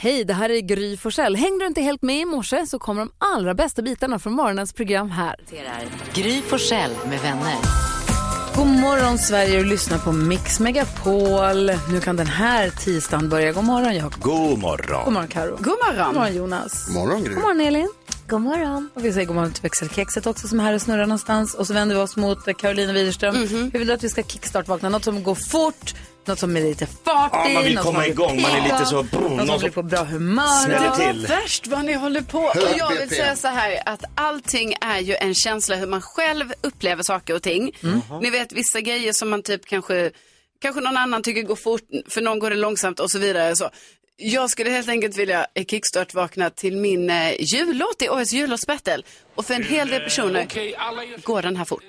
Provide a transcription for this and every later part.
Hej, det här är Gry Forssell. Hängde du inte helt med i morse så kommer de allra bästa bitarna från morgonens program här. Gry Forssell med vänner. God morgon Sverige och lyssna på Mix Megapol. Nu kan den här tisdagen börja. God morgon Jakob. God morgon. God morgon Karo. God morgon. God morgon Jonas. God morgon, Gry. God morgon Elin. God morgon. Och vi säger god morgon till växelkexet också som är här och snurrar någonstans. Och så vänder vi oss mot Carolina Widerström. Mhm. Hur vill du att vi ska kickstart-vakna? Något som går fort, något som är lite fartigt. Ja, man vill något komma igång, man är lite så- brr, Någon som blir på bra humör. Det var till. värst vad ni håller på. Och jag vill säga så här att allting är ju en känsla hur man själv upplever saker och ting. Ni vet vissa grejer som man typ kanske, kanske någon annan tycker går fort, för någon går det långsamt och så vidare. Så. Jag skulle helt enkelt vilja eh, kickstart-vakna till min eh, jullåt i årets jullåtsbattle. Och för en hel del personer går den här fort.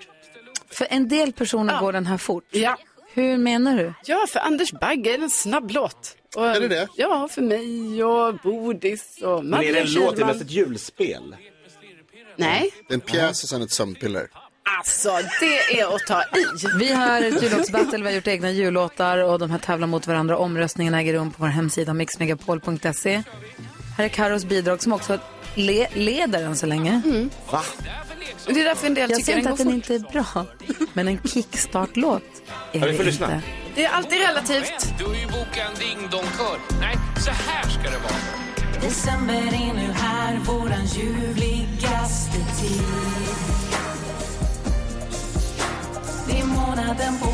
För en del personer går den här fort. Ja. Hur menar du? Ja, för Anders Bagge är det en snabb låt. Och, Är det det? Ja, för mig och Bodis och Men är det en låt, det är mest ett julspel? Nej, Det är en pjäs och sen ett sömnpiller. alltså det är att ta i. Vi har ett jullåtsbattle, vi har gjort egna jullåtar och de här tävlar mot varandra. Omröstningen äger rum på vår hemsida mixmegapol.se. Här är Karos bidrag som också le leder än så länge. Va? Det är därför en del Jag tycker säger den inte går att den fort. inte är bra, men en kickstart-låt är Ja, det får lyssna. inte. Det är alltid relativt. Du har ju bokat en ding-dong-kör. Nej, så här ska det vara. December är nu här, våran ljuvligaste tid. Det är månaden på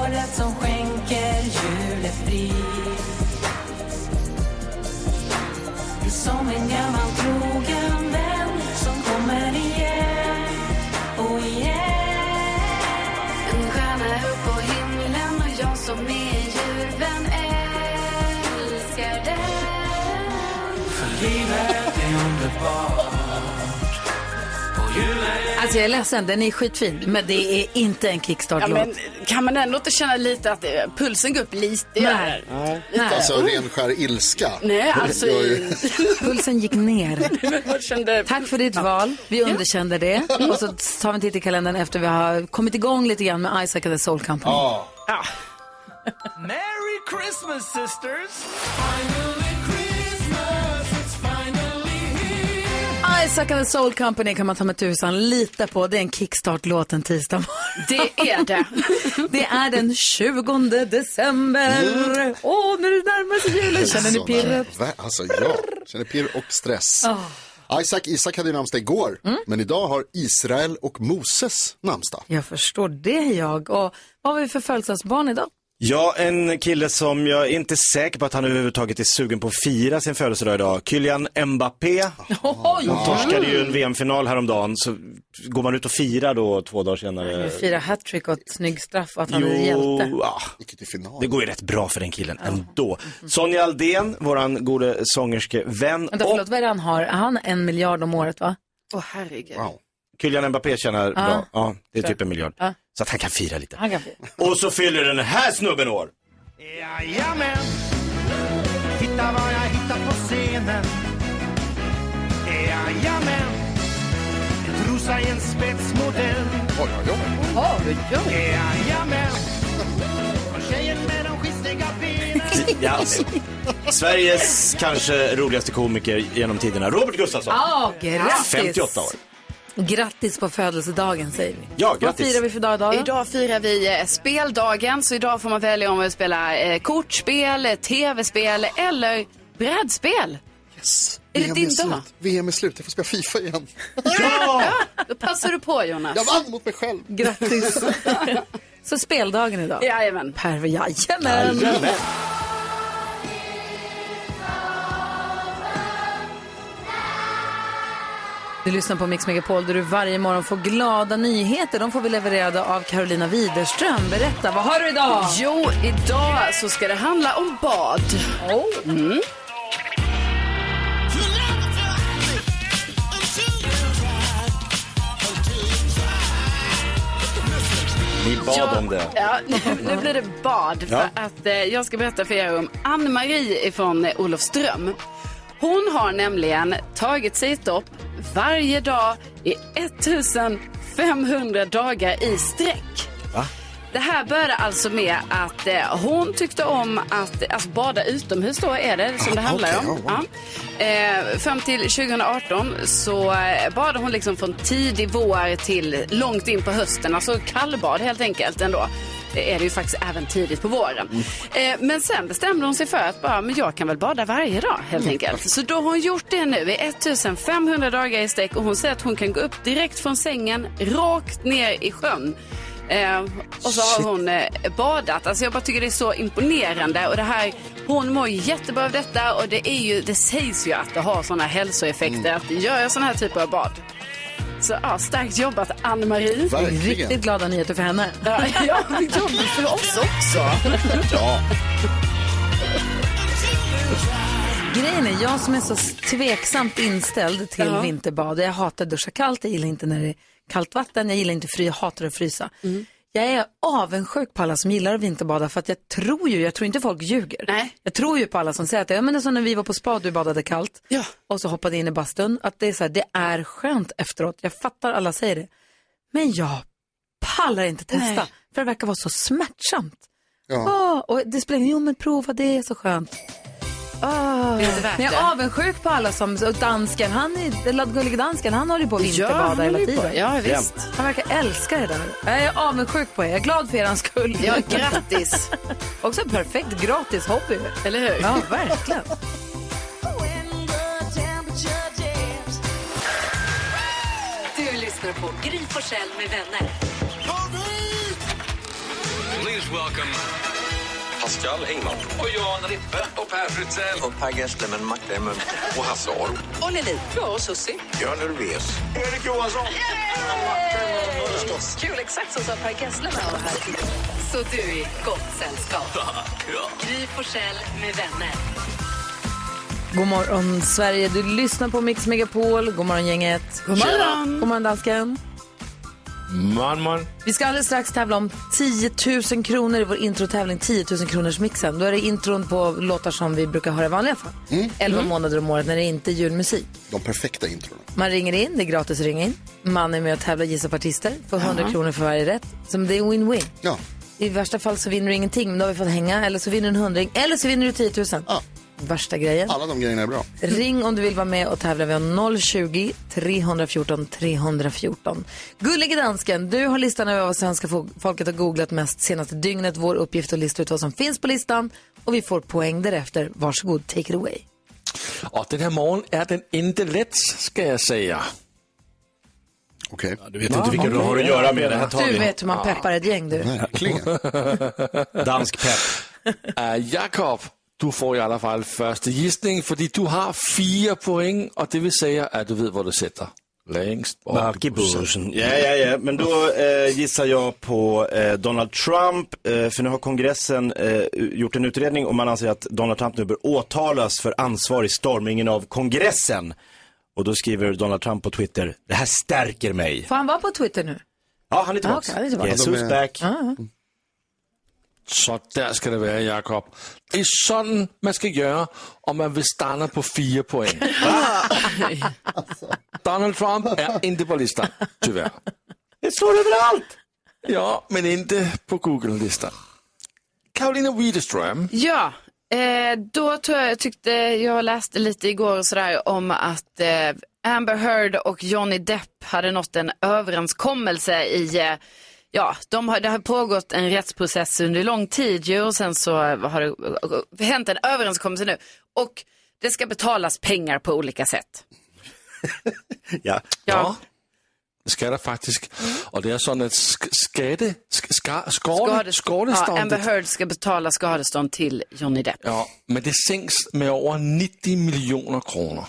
året som skänker julefrid. Det är som en gammal trogen som är djurvän älskar den. Alltså jag är ledsen, den är skitfin, men det är inte en Ja, kickstart-låt. men kan man ändå inte känna lite att det, pulsen går upp lite? Nej. Nej. Alltså ren skär ilska. Nej, alltså är- Pulsen gick ner. kände... Tack för ditt val. Vi underkände det. Och så tar vi en titt i kalendern efter vi har kommit igång lite grann med Isaac and the Soul Company. Ja. Merry Christmas sisters! Isaac and the Soul Company kan man ta med tusan lita på. Det är en kickstart-låt en tisdag morgon. Det är det. Det är den 20 december. Åh, när det närmar sig julen. Känner ni pirret? Alltså ja, känner pirr och stress. Isaac, Isak hade ju namnsdag igår, men idag har Israel och Moses namnsdag. Jag förstår det jag. Och vad har vi för födelsedagsbarn idag? Ja, en kille som jag är inte säker på att han överhuvudtaget är sugen på att fira sin födelsedag idag. Kylian Mbappé. Oj! Han torskade ju en VM-final häromdagen, så går man ut och firar då två dagar senare. Fira hattrick och ett snygg straff och att han är en hjälte. ja, det går ju rätt bra för den killen ändå. Sonja Aldén, våran gode sångerskevän. Vänta, Och förlåt, vad är det han har? Han har en miljard om året, va? Åh herregud. Wow. Kylian Mbappé tjänar bra. Ja, det är typ en miljard. Ja. Så att han kan fira lite. Han kan fira. Och så fyller den här snubben år. Jajamän! Titta vad jag hittar på scenen. Jajamän! En trosa i en spetsmodell. Oj, oj, oj. Jajamän! Och tjejen med de skistiga benen. Ja, Sveriges kanske roligaste komiker genom tiderna, Robert Gustafsson. Ja, grattis! 58 år. Grattis på födelsedagen säger vi. Ja, Vad grattis. firar vi för dag idag? då? Idag firar vi eh, speldagen, så idag får man välja om man vill spela eh, kortspel, eh, tv-spel eller brädspel. Yes. Är det VM din är slut. dag? VM är slut, jag får spela FIFA igen. Ja! Då passar du på Jonas. Jag vann mot mig själv. Grattis! Så speldagen idag? Jajamän. Per, jajamän! Jajamän. Du lyssnar på Mix Megapol där du varje morgon får glada nyheter. De får vi levererade av Carolina Widerström. Berätta, vad har du idag? Jo, idag så ska det handla om bad. Mm. Ni bad om det. Ja, nu, nu blir det bad. För Ja. att eh, jag ska berätta för er om Ann-Marie från eh, Olofström. Hon har nämligen tagit sig ett dopp varje dag i 1500 dagar i sträck. Va? Det här började alltså med att eh, hon tyckte om att alltså, bada utomhus då är det som det handlar okej, om. Ja. Eh, fram till 2018 så eh, badade hon liksom från tidig vår till långt in på hösten. Alltså kallbad helt enkelt ändå. Är det ju faktiskt även tidigt på våren. Eh, men sen bestämde hon sig för att bara, men jag kan väl bada varje dag helt enkelt. Så då har hon gjort det nu i 1500 dagar i sträck och hon säger att hon kan gå upp direkt från sängen rakt ner i sjön. Eh, och så har hon eh, badat. Alltså jag bara tycker det är så imponerande. Och det här, hon mår jättebra av detta och det, är ju, det sägs ju att det har sådana hälsoeffekter att göra sådana här typer av bad. Så ja, starkt jobbat Ann-Marie. Verkligen. Riktigt glada nyheter för henne. Ja, ja, jobbar för oss också. Ja. Grejen är, jag som är så tveksamt inställd till Ja. vinterbad. Jag hatar att duscha kallt, jag gillar inte när det är kallt vatten, jag gillar inte fry, jag hatar att frysa. Mm. Jag är avundsjuk på alla som gillar att vinterbada för att jag tror ju, jag tror inte folk ljuger. Nej. Jag tror ju på alla som säger att ja, men det är som när vi var på spa och du badade kallt Ja. och så hoppade in i bastun, att det är så här, det är skönt efteråt. Jag fattar alla säger det. Men jag pallar inte testa, Nej. för det verkar vara så smärtsamt. Ja. Åh, och det spelar ingen jo men prova, det är så skönt. Åh. Det är inte värt Men jag är avundsjuk på alla som, och dansken, han är, eller gullige dansken, han håller ju på att vinterbada hela tiden. Ja, visst. Han verkar älska det där. Jag är avundsjuk på er, jag är glad för er skull. Ja, grattis. Också en perfekt gratis hobby. Eller hur? Ja, verkligen. Du lyssnar på Gry Forssell med vänner. Please welcome Pascal Engman. Och Johan Rippe. Och Per Fritzell. Och Per Gessle, Mac Damon. Och Hasse Aro. Och Lili. Ja, och Susie. Är nervös. Erik Johansson. Kul, exakt så sa Per Gessle när han var här. Så du är i gott sällskap. Gry Forssell med vänner. God morgon Sverige, du lyssnar på Mix Megapol. God morgon gänget. God morgon. God morgon dansken. Man, man. Vi ska alldeles strax tävla om 10 000 kronor i vår introtävling 10 000 kronors mixen. Då är det intron på låtar som vi brukar höra i vanliga fall. 11 månader om året när det inte är julmusik. De perfekta introna. Man ringer in, det är gratis att ringa in. Man är med och tävlar gissa på artister, får 100 kronor för varje rätt. Som det är win-win. Ja. I värsta fall så vinner du ingenting, men då har vi fått hänga. Eller så vinner du en hundring, eller så vinner du 10 000. Ja. Värsta grejen. Alla de grejerna är bra. Ring om du vill vara med och tävla. Vi har 020 314 314. Gullige dansken, du har listan över vad svenska fo- folket har googlat mest senaste dygnet. Vår uppgift är att lista ut vad som finns på listan och vi får poäng därefter. Varsågod, take it away. Och den här morgon är den inte lätt, ska jag säga. Okej. Du vet inte vilka du har att göra med. Det här tar Du vi. vet hur man peppar ett gäng du. Verkligen. Dansk pepp. Uh, Jakob, du får i alla fall första gissning, för du har fyra poäng och det vill säga att du vet vad du sätter längst bak i bussen. Ja, ja, ja. Men då eh, gissar jag på eh, Donald Trump. Eh, för nu har kongressen eh, gjort en utredning och man anser att Donald Trump nu bör åtalas för ansvar i stormningen av kongressen. Och då skriver Donald Trump på Twitter, det här stärker mig. Får han vara på Twitter nu? Ja, han är tillbaka. okej, han är tillbaka. Yes, De who's är- back. Så där ska det vara, Jakob. Det är sån man ska göra om man vill stanna på fyra poäng. Donald Trump är inte på listan, tyvärr. Det står överallt. Ja, men inte på Google-listan. Karolina Widerström. Ja, eh, då tror jag, jag tyckte, jag läste lite igår och sådär om att eh, Amber Heard och Johnny Depp hade nått en överenskommelse i, eh, ja, de har, det har pågått en rättsprocess under lång tid ju och sen så har det hänt en överenskommelse nu och det ska betalas pengar på olika sätt. Ja. Ja. Det ska det faktiskt. Och det är så att sk- skade, sk- ska, skade, Ja, skadeståndet. Amber Heard ska betala skadestånd till Johnny Depp. Ja, men det sänks med över 90 miljoner kronor.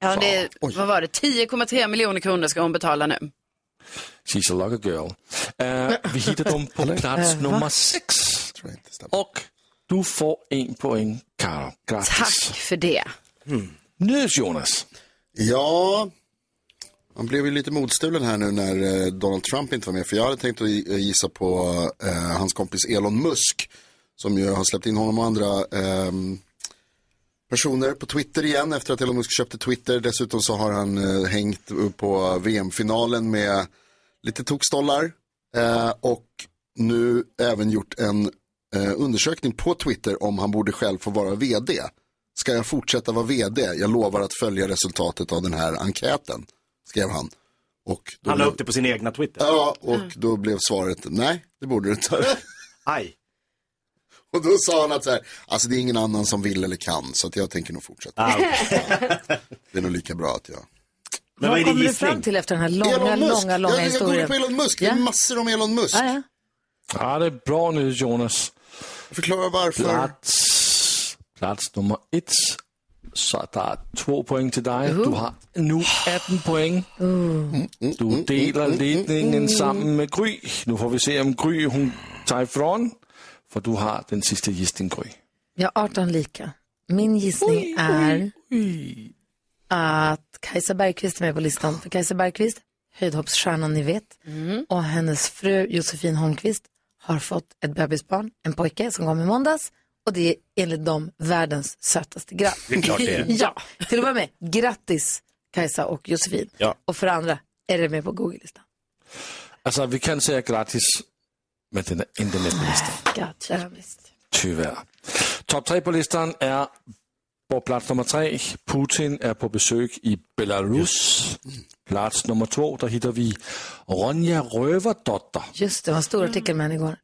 Ja, det, vad var det, 10,3 miljoner kronor ska hon betala nu. She's a lucky girl. Eh, vi hittar dem på plats nummer sex. Och du får en poäng, Karo. Grattis. Tack för det. Nös, Jonas. Ja, man blev ju lite modstulen här nu när eh, Donald Trump inte var med. För jag hade tänkt att gi- gissa på eh, hans kompis Elon Musk. Som ju har släppt in honom och andra ehm, personer på Twitter igen efter att Elon Musk köpte Twitter. Dessutom så har han eh, hängt upp på VM-finalen med lite tokstollar. Eh, och nu även gjort en eh, undersökning på Twitter om han borde själv få vara vd. Ska jag fortsätta vara vd? Jag lovar att följa resultatet av den här enkäten, skrev han. Och då Han la blev- upp det på sin egna Twitter. Ja, och då blev svaret nej, det borde du inte. Aj. Och då sa han att så här, alltså det är ingen annan som vill eller kan, så att jag tänker nog fortsätta. Ah, Det är nog lika bra att jag... Men vad Vad är kommer du fram till efter den här långa, långa, långa jag, jag historien? går på Elon Musk, det är Ja. massor om Elon Musk. Ja, ja. Ja, det är bra nu Jonas. Förklara varför. Plats, plats nummer ett. Så der er två poäng till dig. Du har nu 18 poäng. Du delar ledningen sammen med Gry. Nu får vi se om Gry hon tar ifrån. För du har den sista gissningen Gry. Jag har 18 lika. Min gissning är att Kajsa Bergqvist är med på listan. För Kajsa Bergqvist, höjdhoppsstjärnan ni vet, och hennes fru Josefin Holmqvist har fått ett bebisbarn, en pojke som kom i måndags. Och det är enligt dem världens sötaste grabb. Det är klart det är. ja, till att börja med, grattis Kajsa och Josefin. Ja. Och för andra, är det med på Google-listan? Altså, vi kan säga gratis, men den är inte med på listan. Gotcha. Ja, visst. Tyvärr. Topp tre på listan är på plats nummer tre. Putin är på besök i Belarus. Plats nummer två, där hittar vi Ronja Rövardotter. Just det, var en stor artikel med henne igår.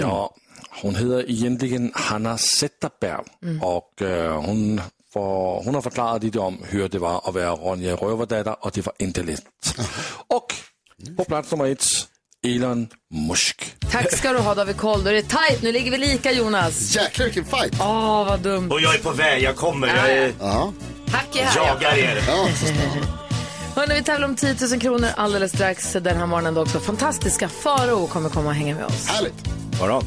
Ja, hon heter egentligen Hanna Zetterberg och eh, hon, får, hon har förklarat lite om hur det var att vara Ronja Rövardotter och det var inte lätt. Och på plats nummer ett, Elon Musk. Tack ska du ha David Koll. Då är det tajt. Nu ligger vi lika Jonas. Jäklar vilken fight. Åh, vad dumt. Och jag är på väg, jag kommer. Jag är, Ja. Hack är här. jagar er. Ja. Hörrni, vi tävlar om 10 000 kronor alldeles strax den här morgonen. Då också fantastiska Farao kommer komma och hänga med oss. Härligt. Morgon.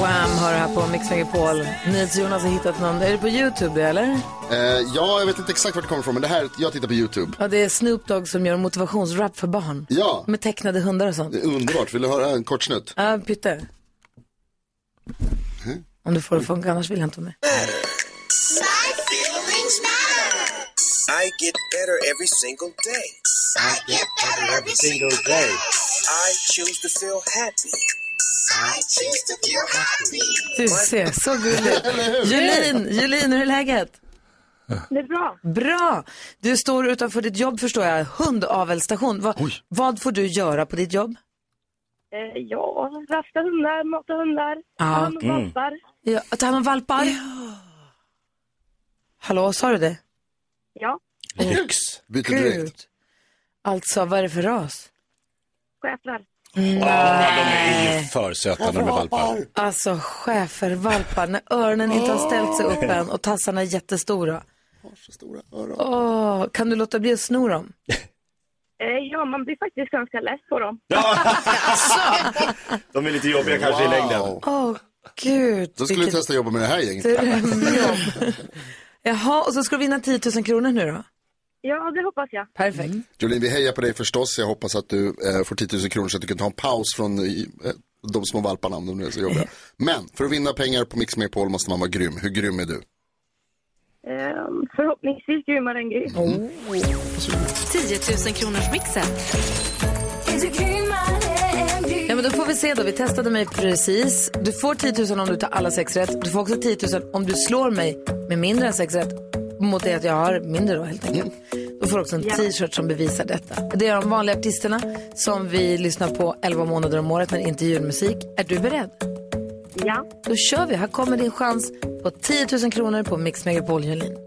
Wham har det här på Mix Megapol. Jonas har hittat någon. Är det på YouTube eller? Eh, ja, jag vet inte exakt vart det kommer ifrån, men det här, jag tittar på YouTube. Ja, det är Snoop Dogg som gör motivationsrap för barn. Ja, Med tecknade hundar och sånt. det är underbart. Vill du höra en kort snutt? Ja, Pytte. Om du får det funka, annars vill jag inte vara med. I get better every single day. I get better every single day. I choose to feel happy. Du ser, så gulligt. Julin, Julin, hur är läget? Det är bra. Bra! Du står utanför ditt jobb förstår jag, hundavelstation. Va, vad får du göra på ditt jobb? Eh, ja, rasta hundar, mata hundar, ta Ja. hand om valpar. Ja, att ta hand om valpar? Hallå, sa du det? Ja, Lyx. Byter direkt. Gud. Alltså, vad är det för ras? schäfrar. Ja, de är ju för söta när de är valpar. Alltså schäfervalpar, när öronen inte har ställt sig upp än och tassarna är jättestora. Så stora öron. Åh, kan du låta bli att sno dem? Eh, ja, man blir faktiskt ganska less på dem. De är lite jobbiga kanske i längden. Åh, gud. Då skulle du testa att jobba med det här gänget. drömjobb. Jaha, och så ska du vinna 10 000 kronor nu då? Ja, det hoppas jag. Perfekt. Jolin, vi hejar på dig förstås. Jag hoppas att du eh, får 10 000 kronor så att du kan ta en paus från eh, de små valparna om de nu är så jobbiga. Men för att vinna pengar på Mix Megapol måste man vara grym. Hur grym är du? Eh, förhoppningsvis grymmare än Gry. 10 000 kronors mixen. Ja, men då får vi se då. Vi testade mig precis. Du får 10 000 om du tar alla sex rätt. Du får också 10 000 om du slår mig med mindre än sex rätt. Mot det att jag har mindre då helt enkelt. Du får också en t-shirt som bevisar detta. Det är de vanliga artisterna som vi lyssnar på 11 månader om året när det inte är julmusik. Är du beredd? Ja. Då kör vi. Här kommer din chans på 10 000 kronor på Mix Megapol Julin.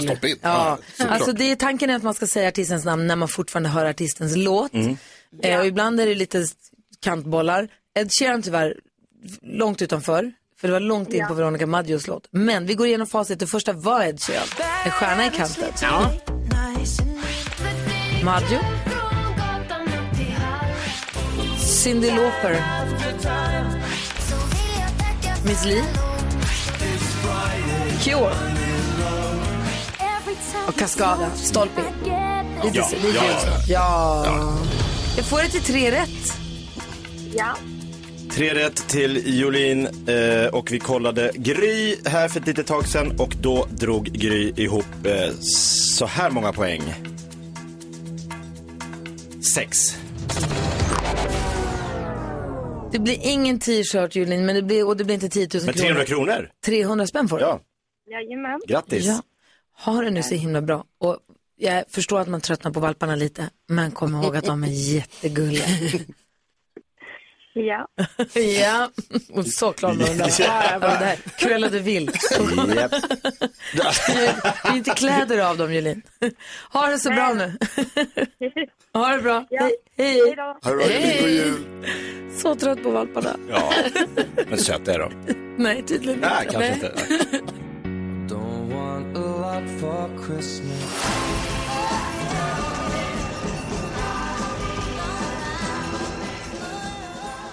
Vid jul. Stoppa in. Ja, såklart. alltså det är tanken är att man ska säga artistens namn när man fortfarande hör artistens låt. Eh, och ibland är det lite kantbollar. Ed Sheeran tyvärr långt utanför. För det var långt in Ja. på Veronica Maggios låt. Men vi går igenom facit. Det första var Ed Sheeran. En stjärna i kanten. Ja. Maggio. Cyndi Lauper. Miss Li. Cure. Och Cascada. Stolpe in. Ja, är ja, det. ja. Jag får det till tre rätt. Ja. Tre rätt till Jolin eh, och vi kollade Gry här för ett litet tag sedan och då drog Gry ihop eh, så här många poäng. Sex. Det blir ingen t-shirt Julin, men det blir, och det blir inte 10 000 Men 300 kronor? 300 spänn får du. Ja. Jajamän. Grattis. Ja. Ha det nu så himla bra. Och jag förstår att man tröttnar på valparna lite, men kom ihåg att de är jättegulliga. Ja. ja, och så klar med den där. Ja, jag bara, det här, kvälla du vill. Japp. Det är inte kläder av dem Julin. Ha det så bra nu. Ha det bra. Ja. Hej. Hej. Hej då. Jul? Så trött på valparna. Ja, men söta är de. Nej, tydligen Nej, inte. kanske inte. For Christmas.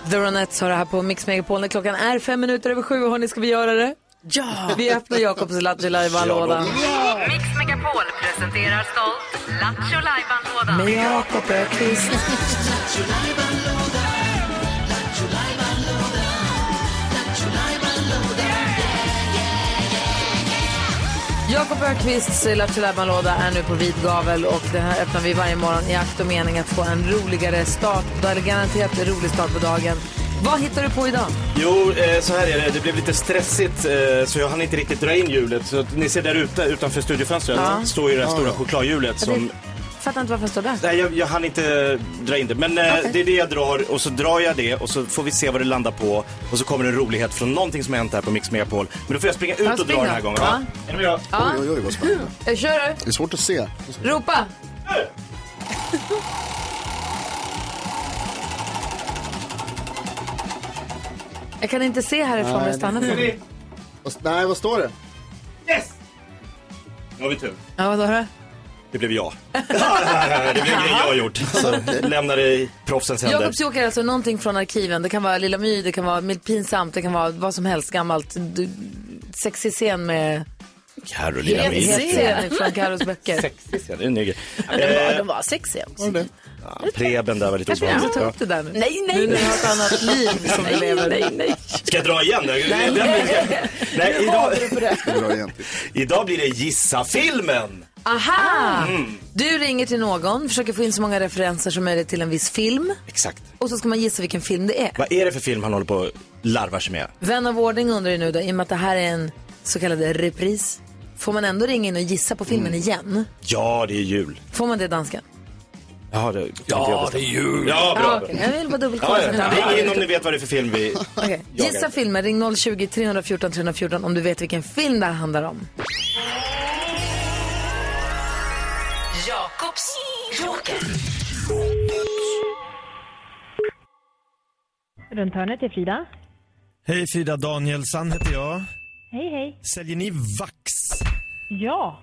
The Ronettes har det här på Mix Megapol när klockan är fem minuter över sju. Hörni, ska vi göra det? Ja! Vi öppnar Jakobs Lattjo Lajban-lådan. Mix Megapol presenterar stolt Lattjo Lajban-lådan. Med Jakob Öqvist. Jakob Öqvists Lattjo är nu på vid gavel och den här öppnar vi varje morgon i akt och mening att få en roligare start, eller garanterat en rolig start på dagen. Vad hittar du på idag? Jo, eh, så här är det. Det blev lite stressigt eh, så jag hann inte riktigt dra in hjulet. Så ni ser där ute utanför studiofönstret Ja. står ju det här stora chokladhjulet som... Fattar inte varför det står där. Nej, jag, jag hann inte dra in det. Men eh, det är det jag drar och så drar jag det och så får vi se vad det landar på. Och så kommer en rolighet från någonting som har hänt här på Mix Megapol. Men då får jag springa ut Ja, och dra den här gången. Ja. Ja. Är ni med då? Ja. Oj, oj, oj, vad spännande. Jag kör du. Det är svårt att se. Ropa! Jag kan inte se härifrån om jag stannar på. Nej, vad- vad står det? Nu har vi tur. Ja, vad då? Det blev jag. det blev en grej jag har gjort. Så lämnar det i proffsens händer. Jakobs Joker är alltså någonting från arkiven. Det kan vara Lilla My, det kan vara pinsamt, det kan vara vad som helst gammalt. Du, sexig scen med... Carolina scen från Carros böcker. Sexig scen, det är en ny grej. Ja, de, var, Eh, de var sexiga också. ja, Preben där var lite Kanske vi måste ta upp det där nu. Nej, nej, Nu när nej. har ett annat liv som vi lever. Nej, nej. Ska jag dra igen? Nej, nej idag, idag blir det Gissa filmen. Aha! Du ringer till någon, försöker få in så många referenser som möjligt till en viss film. Exakt. Och så ska man gissa vilken film det är. Vad är det för film han håller på att larvar sig med? Vän av ordning undrar ju nu då, i och med att det här är en så kallad repris. Får man ändå ringa in och gissa på filmen igen? Ja, det är jul. Får man det dansken? Ja, det, Ja, det är jul. Ja, bra. Ja, okej. Jag vill bara dubbelkolla. Ja, ja. Ring in om ni vet vad det är för film vi jagar. Gissa filmen, ring 020-314 314 om du vet vilken film det här handlar om. Runt hörnet är Frida. Hej Frida Danielsson heter jag. Hej, hej. Säljer ni vax? Ja,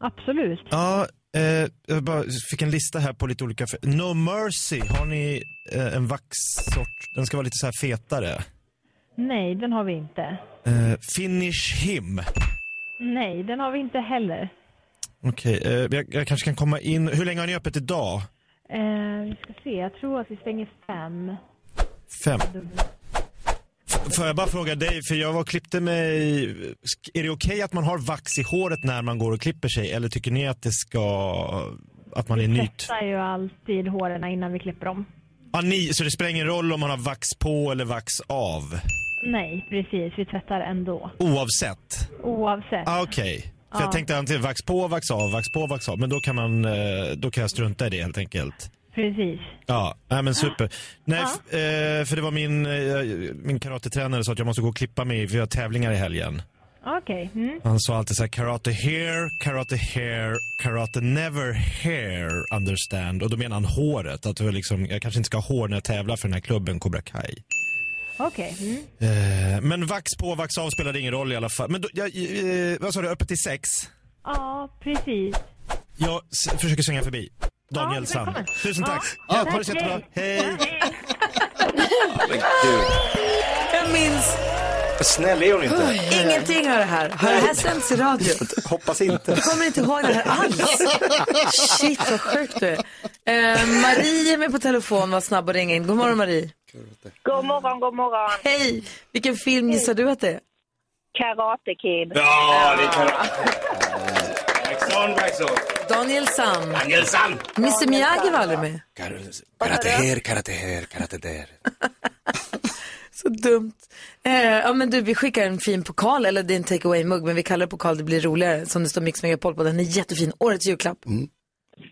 absolut. Ja, eh, jag bara fick en lista här på lite olika. No Mercy, har ni eh, en vaxsort? Den ska vara lite så här fetare. Nej, den har vi inte. Eh, Finish Him. Nej, den har vi inte heller. Okej, eh, jag, jag kanske kan komma in. Hur länge har ni öppet idag? Eh, vi ska se, jag tror att vi stänger fem. Fem. Får jag bara fråga dig, för jag var och klippte mig. Är det okej att man har vax i håret när man går och klipper sig? Eller tycker ni att det ska, att man är nytt? Tvättar ju alltid håren innan vi klipper dem. Ah, ni, så det spelar ingen roll om man har vax på eller vax av? Nej, precis. Vi tvättar ändå. Oavsett? Oavsett. Ah, Okej. För Ja. jag tänkte antingen vax på, vax av, vax på, vax av. Men då kan, man, eh, då kan jag strunta i det helt enkelt. Precis. Ja, nej, men super. Nej, f- eh, för det var min, eh, min karatetränare sa att jag måste gå och klippa mig för jag har tävlingar i helgen. Okej. Mm. Han sa alltid så här, karate here, karate hair, karate never hair, understand. Och då menar han håret. Att liksom, jag kanske inte ska ha hår när jag tävlar för den här klubben Cobra Kai. Okej. Mm. Eh, men vax på, vax av spelade ingen roll i alla fall. Men då, jag, eh, vad sa du, öppet till sex? Ja, precis. Jag s- försöker svänga förbi. Daniel Sand. välkommen. Tusen tack. Ja, Ja, tack, ha det så jättebra. Hej. Jag minns Snäll är hon inte. ingenting av det här. Har det här sänds i radio? Hoppas inte. Jag kommer inte ihåg det här alls. Shit vad sjukt du är. Eh, Marie är med på telefon, var snabb att ringa in. God morgon Marie. God morgon, god morgon. Hej! Vilken film gissar du att det är? Karate Kid. Ja, det kan Vaxon, vaxon. Daniel Sam. Daniel Sand. Mr Miyagi var aldrig med. Karate här, karate här, karate där. Så dumt. Eh, ja men du, vi skickar en fin pokal, eller det är en take away-mugg, men vi kallar det pokal, det blir roligare. Som det står Mix Megapol på, den är jättefin. Årets julklapp.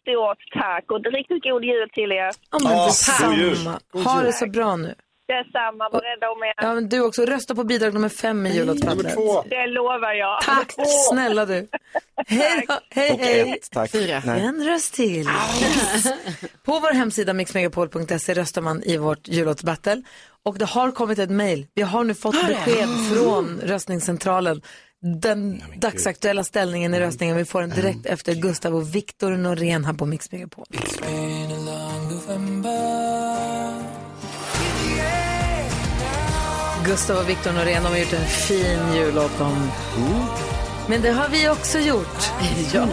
Stort tack och riktigt god jul till er. Ja men Ja, detsamma. god jul. God Ha det så bra nu. Detsamma, var rädda om er. Ja men du också, rösta på bidrag nummer fem i jullåtsbattlet. Det lovar jag. Tack snälla du. Hej hej hej. tack. Fyra. Nej. En röst till. På vår hemsida mixmegapol.se röstar man i vårt jullåtsbattle. Och det har kommit ett mejl. Vi har nu fått besked från röstningscentralen. Den dagsaktuella ställningen i röstningen. Vi får den direkt efter Gustav och Viktor Norén här på Mix Megapol. Gustav och Viktor Norén de har gjort en fin jullåt om men det har vi också gjort.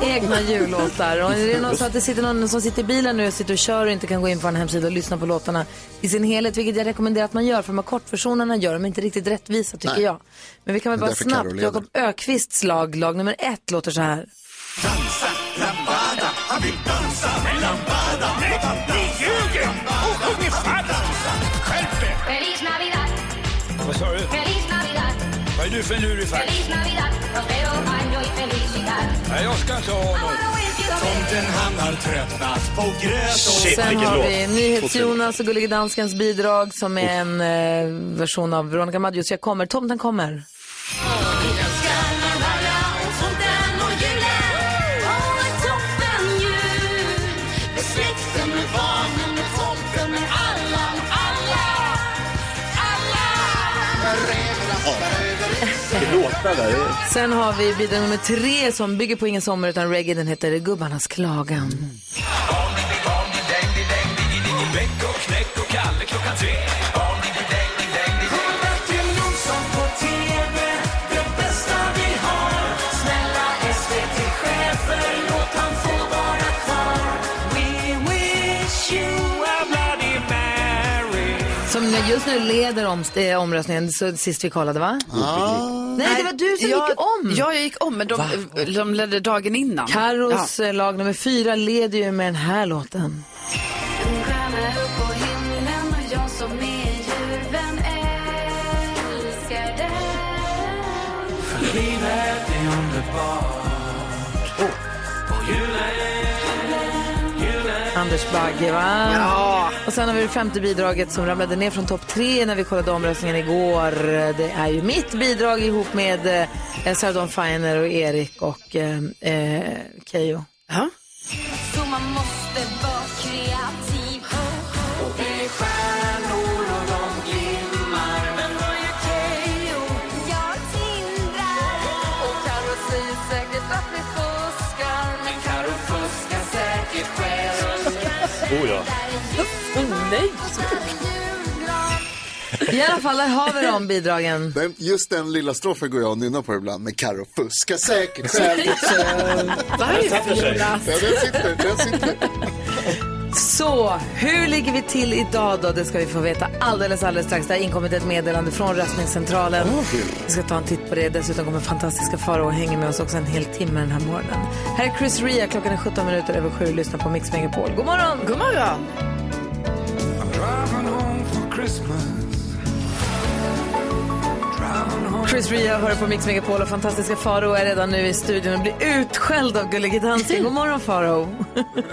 Egna jullåtar. Och är det någon så att det sitter någon som sitter i bilen nu och sitter och kör och inte kan gå in på en hemsida och lyssna på låtarna i sin helhet, vilket jag rekommenderar att man gör, för de här kortversionerna gör de inte riktigt rättvisa tycker Nej. jag. Men vi kan väl bara snabbt. Jakob Ökvists lag, lag nummer ett, låter så här. Lambada, han vill dansa med lambada. Nej, ni ljuger och sjunger falskt. Skärp er! Feliz Navidad, Vad sa du? feliz Navidad, Vad är du för lurifax? feliz Navidad, Nej, jag ska inte ha något. Tomten han har tröttnat på gröt och... Sen har vi NyhetsJonas och Gullige Danskens bidrag som är en eh, version av Veronica Maggios Jag kommer, tomten kommer. Där. Sen har vi bidrag nummer tre som bygger på ingen sommar utan reggae. Den heter Gubbarnas klagan. Bäck just nu leder om, eh, omröstningen så, sist vi kollade va? Nej, det var du som jag, gick om. Ja, jag gick om, men de, de ledde dagen innan. Carros eh, lag nummer fyra leder ju med den här låten. En stjärna upp Anders Bagge va? Ja. Och sen har vi det femte bidraget som ramlade ner från topp tre när vi kollade omröstningen igår. Det är ju mitt bidrag ihop med eh, Dawn Finer och Erik och eh, eh, Keyyo. Ja. Så man måste vara Oh ja. nej! I alla fall, där har vi de bidragen. Den, just den lilla strofen går jag och nynnar på ibland. Men Carro fuskar säkert själv. Varför, Ja, den sitter, den sitter. Så, hur ligger vi till idag då? Det ska vi få veta alldeles, alldeles strax. Det har inkommit ett meddelande från röstningscentralen. Vi ska ta en titt på det. Dessutom kommer fantastiska Farao och hänger med oss också en hel timme den här morgonen. Här är Chris Ria, klockan är 17 minuter över sju. Lyssna på Mix Megapol. God morgon! God morgon! Chris Ria hör på Mix Megapol och fantastiska Farao är redan nu i studion och blir utskälld av Gullige Dansken. God morgon Farao.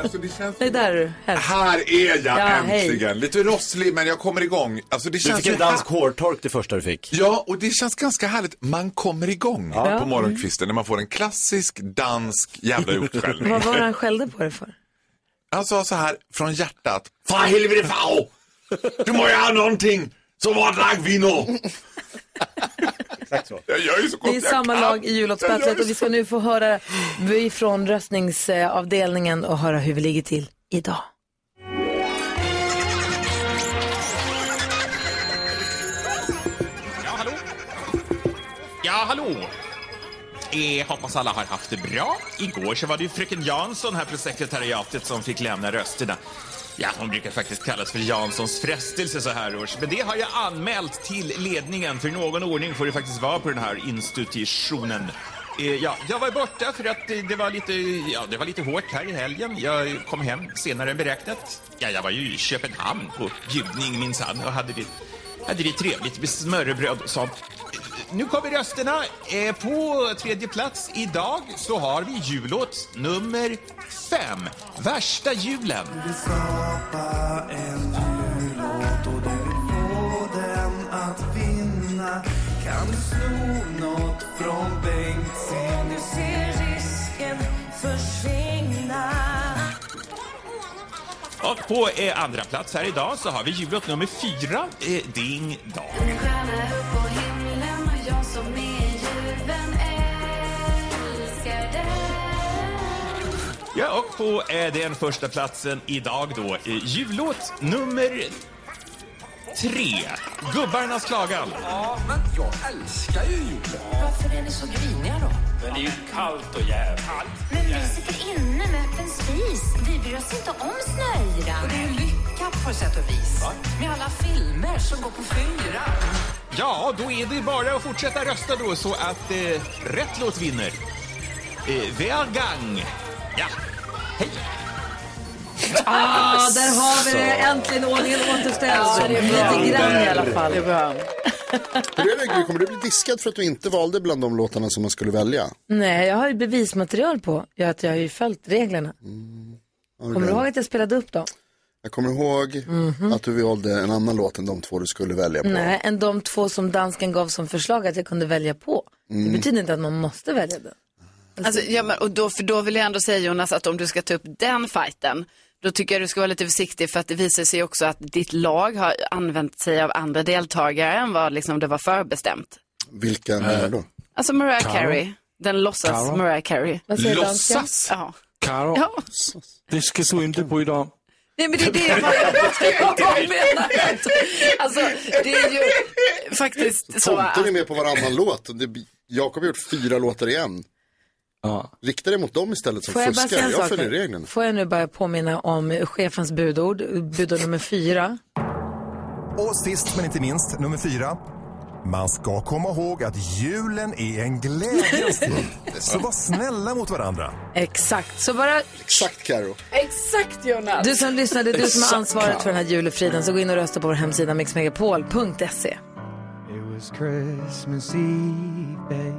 Alltså, det känns... Det är där du är. Här är jag Ja, hej. äntligen. Lite rosslig men jag kommer igång. Alltså, det Du känns fick en ju dansk hårtork det första du fick. Ja, och det känns ganska härligt. Man kommer igång Ja. på morgonkvisten när man får en klassisk dansk jävla utskällning. Vad var det han skällde på dig för? Han sa så här från hjärtat. Fan helvete fau! Du må ju ha någonting Så vårt lag vinner! Exakt så. Jag gör ju så gott Det är jag samma kan. lag i jullåtsbattlet och vi ska nu få höra från röstningsavdelningen och höra hur vi ligger till idag. Ja, hallå? Ja, hallå? Eh, hoppas alla har haft det bra. Igår så var det ju fröken Jansson här på sekretariatet som fick lämna rösterna. Ja, hon brukar faktiskt kallas för Janssons frestelse så här års. Men det har jag anmält till ledningen. För i någon ordning får det faktiskt vara på den här institutionen. Eh, ja, jag var borta för att eh, det var, lite, ja, det var lite hårt här i helgen. Jag kom hem senare än beräknat. Ja, jag var ju i Köpenhamn på bjudning minsann och hade det, hade det trevligt med smörrebröd och sånt. Nu kommer rösterna. Eh, På tredje plats idag så har vi jullåt nummer fem. Värsta julen. skapa en jullåt och du vill få den att vinna Kan du sno något från Bengtzing? Du ser risken försvinna Och på eh, andra plats här idag så har vi jullåt nummer fyra, eh, Ding Dong. Som är djuren älskar dig Ja, och på eh, den första platsen idag då, eh, jullåt nummer tre, Gubbarnas klagan. Ja, men jag älskar ju julen. Varför är ni så griniga då? Men det är ju kallt och jävligt. Men vi sitter inne med öppen spis Vi bryr oss inte om snöyran Och det är ju lyckat på sätt och vis. Med alla filmer som går på fyran. Ja, då är det bara att fortsätta rösta då så att eh, rätt låt vinner. Eh, Vergang. Ja, hej. Ah, där har vi det. Äntligen ordningen återställd. Ja, det är bra. Lite grann i alla fall. Det Hur är det, Gry? Kommer du bli diskad för att du inte valde bland de låtarna som man skulle välja? Nej, jag har ju bevismaterial på ja, att jag har ju följt reglerna. Kommer du ihåg att jag spelade upp dem? Jag kommer ihåg att du valde en annan låt än de två du skulle välja på. Nej, än de två som dansken gav som förslag att jag kunde välja på. Mm. Det betyder inte att man måste välja den. Alltså, ja, men, och då, för då vill jag ändå säga Jonas att om du ska ta upp den fighten, då tycker jag du ska vara lite försiktig för att det visar sig också att ditt lag har använt sig av andra deltagare än vad liksom det var förbestämt. Vilka menar du då? Alltså Mariah Karo? Carey, den låtsas Karo? Mariah Carey. Låtsas? Ja. Karo, Ja. det ska du inte bry dig om. Nej men det är det jag bara menar. Alltså det är ju faktiskt så Tomten är med på varannan låt. Jakob har gjort fyra låtar igen. Rikta dig mot dem istället som Får jag fuskar. Jag följer reglerna. Får jag nu bara påminna om chefens budord, budord nummer fyra. Och sist men inte minst, nummer fyra. Man ska komma ihåg att julen är en glädjens tid. Så var snälla mot varandra. Exakt, så bara... Exakt Karo. Exakt Jonas. Du som lyssnade, du som har ansvaret för den här julefriden, så gå in och rösta på vår hemsida mixmegapol.se. It was Christmas Eve, babe.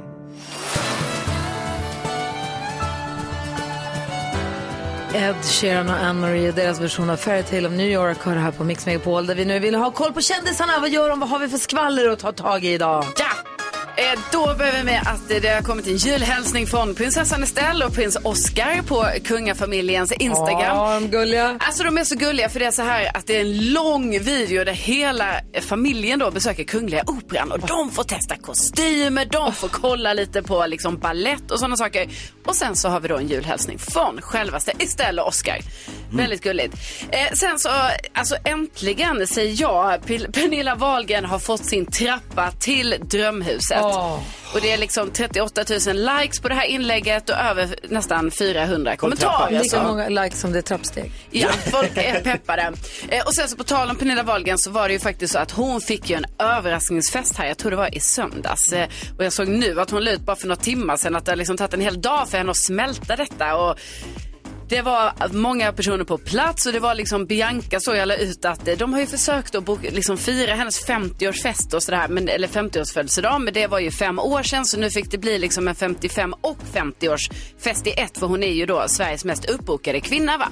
Ed Sheeran och Anne-Marie och deras version av Fairytale of New York har det här på Mix Megapol där vi nu vill ha koll på kändisarna. Vad gör de? Vad har vi för skvaller att ta tag i idag? Ja! Eh, Då börjar vi med att det har kommit en julhälsning från prinsessan Estelle och prins Oscar på kungafamiljens Instagram. Ja, de gulliga. Alltså de är så gulliga för det är så här att det är en lång video där hela familjen då besöker Kungliga Operan och de får testa kostymer, de får kolla lite på liksom ballett och sådana saker. Och sen så har vi då en julhälsning från självaste Estelle och Oscar. Väldigt gulligt. Eh, sen så, alltså äntligen säger jag, Pernilla Wahlgren har fått sin trappa till drömhuset. Åh. Och det är liksom 38 000 likes på det här inlägget och över nästan 400 kommentarer. Lika så- många likes som det är trappsteg. Ja, folk är peppade. Eh, och sen så på tal om Pernilla Wahlgren så var det ju faktiskt så att hon fick ju en överraskningsfest här, jag tror det var i söndags. Eh, och jag såg nu att hon la ut bara för några timmar sedan att det har liksom tagit en hel dag för henne att smälta detta. Och det var många personer på plats och det var liksom Bianca så jag ut att eh, de har ju försökt att boka, liksom fira hennes 50-årsfest och sådär, men, eller 50-årsfödelsedag, men det var ju fem år sedan så nu fick det bli liksom en 55 och 50-årsfest i ett för hon är ju då Sveriges mest uppbokade kvinna va.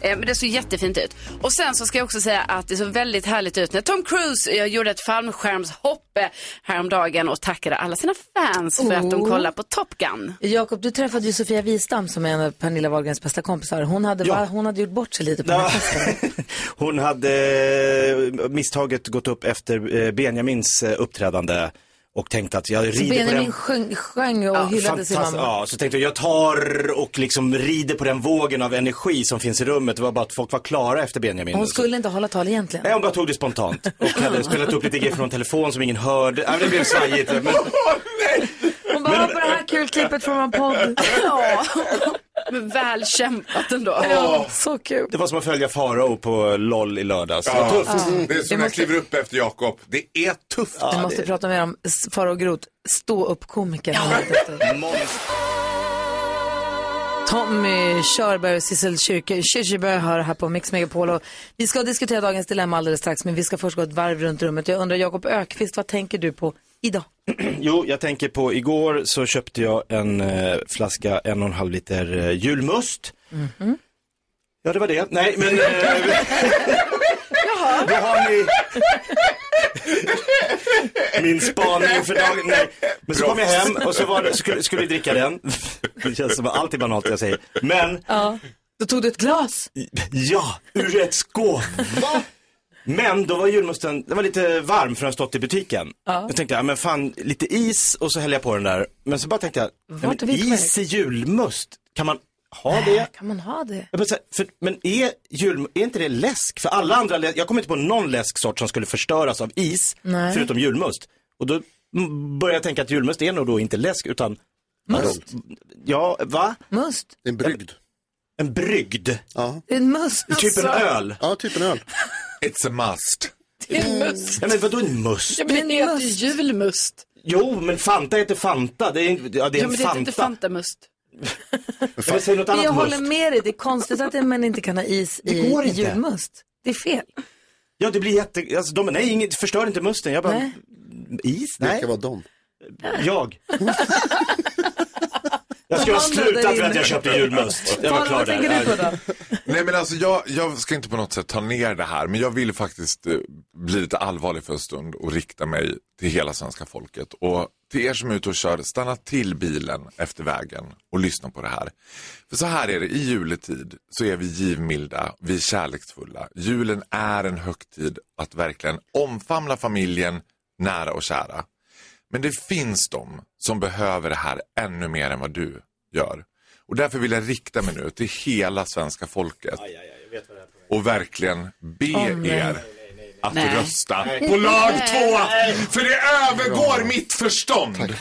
Eh, men det såg jättefint ut. Och sen så ska jag också säga att det såg väldigt härligt ut när Tom Cruise eh, gjorde ett fallskärmshopp eh, häromdagen och tackade alla sina fans för att de Oh. kollar på Top Gun. Jakob, du träffade ju Sofia Wistam som är en av Pernilla Wahlgrens bästa kompisar. Kompisar. Hon hade, va, hon hade gjort bort sig lite på den här festen. Hon hade eh, misstaget gått upp efter eh, Benjamins eh, uppträdande och tänkte att jag Så rider på den. Benjamin sjöng, sjöng och hyllade sin mamma. Ja, så tänkte jag, jag tar och liksom rider på den vågen av energi som finns i rummet. Det var bara att folk var klara efter Benjamin. Hon skulle inte hålla tal egentligen. Nej, hon bara tog det spontant och hade spelat upp lite grejer från telefon som ingen hörde. Ja, men det blev svajigt. Men... Bara, på det här kul klippet från vår podd. Ja, men väl kämpat ändå. Ja, så kul. Det var som att följa Farao på LOL i lördags. Det var Ja, tufft. det är som när jag kliver upp efter Jakob. Det är tufft. Vi måste prata mer om Farao Groth, stå upp komikern. Tommy Körberg och Sissel Kyrkjeberg hör här på Mix Megapol. Och vi ska diskutera dagens dilemma alldeles strax, men vi ska först gå ett varv runt rummet. Jag undrar, Jakob Ökvist, vad tänker du på idag? Jo, jag tänker på igår så köpte jag en eh, flaska en och en halv liter eh, julmust. Mhm. Ja, det var det. Nej, men... Eh, Jaha. Då har ni min spaning för dagen. Nej. Men så kom jag hem och så var det, skulle, skulle vi dricka den. Det känns som att allt är banalt jag säger. Men, Ja, då tog du ett glas. ja, ur ett skåp. Men då var julmusten, den var lite varm för den stått i butiken. Ja. Jag tänkte, ja men fan, lite is och så häller jag på den där. Men så bara tänkte jag, är men is i julmust, kan man ha det? Kan man ha det? Här, för, men är, jul, är inte det läsk? För alla andra, jag kommer inte på någon läsksort som skulle förstöras av is, Nej. förutom julmust. Och då börjar jag tänka att julmust är nog då inte läsk, utan... Must? Ja, va? Must? En brygd. En brygd? Ja. En must? Typ en öl? Ja, typ en öl. It's a must. Det är must. Ja, men vadå en must? Ja, men det heter ju julmust. Jo, men Fanta heter Fanta. Det är, inte- ja, det är Ja, en men det heter Fanta. inte Fantamust. Men säg något annat Jag must. håller med dig, det är konstigt att man inte kan ha is Det i går inte. julmust. Det är fel. Ja, det blir jätte... Alltså, de, nej, inget, förstör inte musten. Jag bara... Nej. Is? Det Nej. ska vara dem. Jag. jag skulle ha slutat där för att jag köpte julmust. Jag var klar där. Nej men alltså jag, jag ska inte på något sätt ta ner det här men jag vill faktiskt eh, bli lite allvarlig för en stund och rikta mig till hela svenska folket. Och till er som är ute och kör, stanna till bilen efter vägen och lyssna på det här. För så här är det, i juletid så är vi givmilda, vi är kärleksfulla. Julen är en högtid att verkligen omfamna familjen, nära och kära. Men det finns de som behöver det här ännu mer än vad du gör. Och därför vill jag rikta mig nu till hela svenska folket. Och verkligen be nej. er att Nej. rösta Nej. på lag två. För det övergår mitt förstånd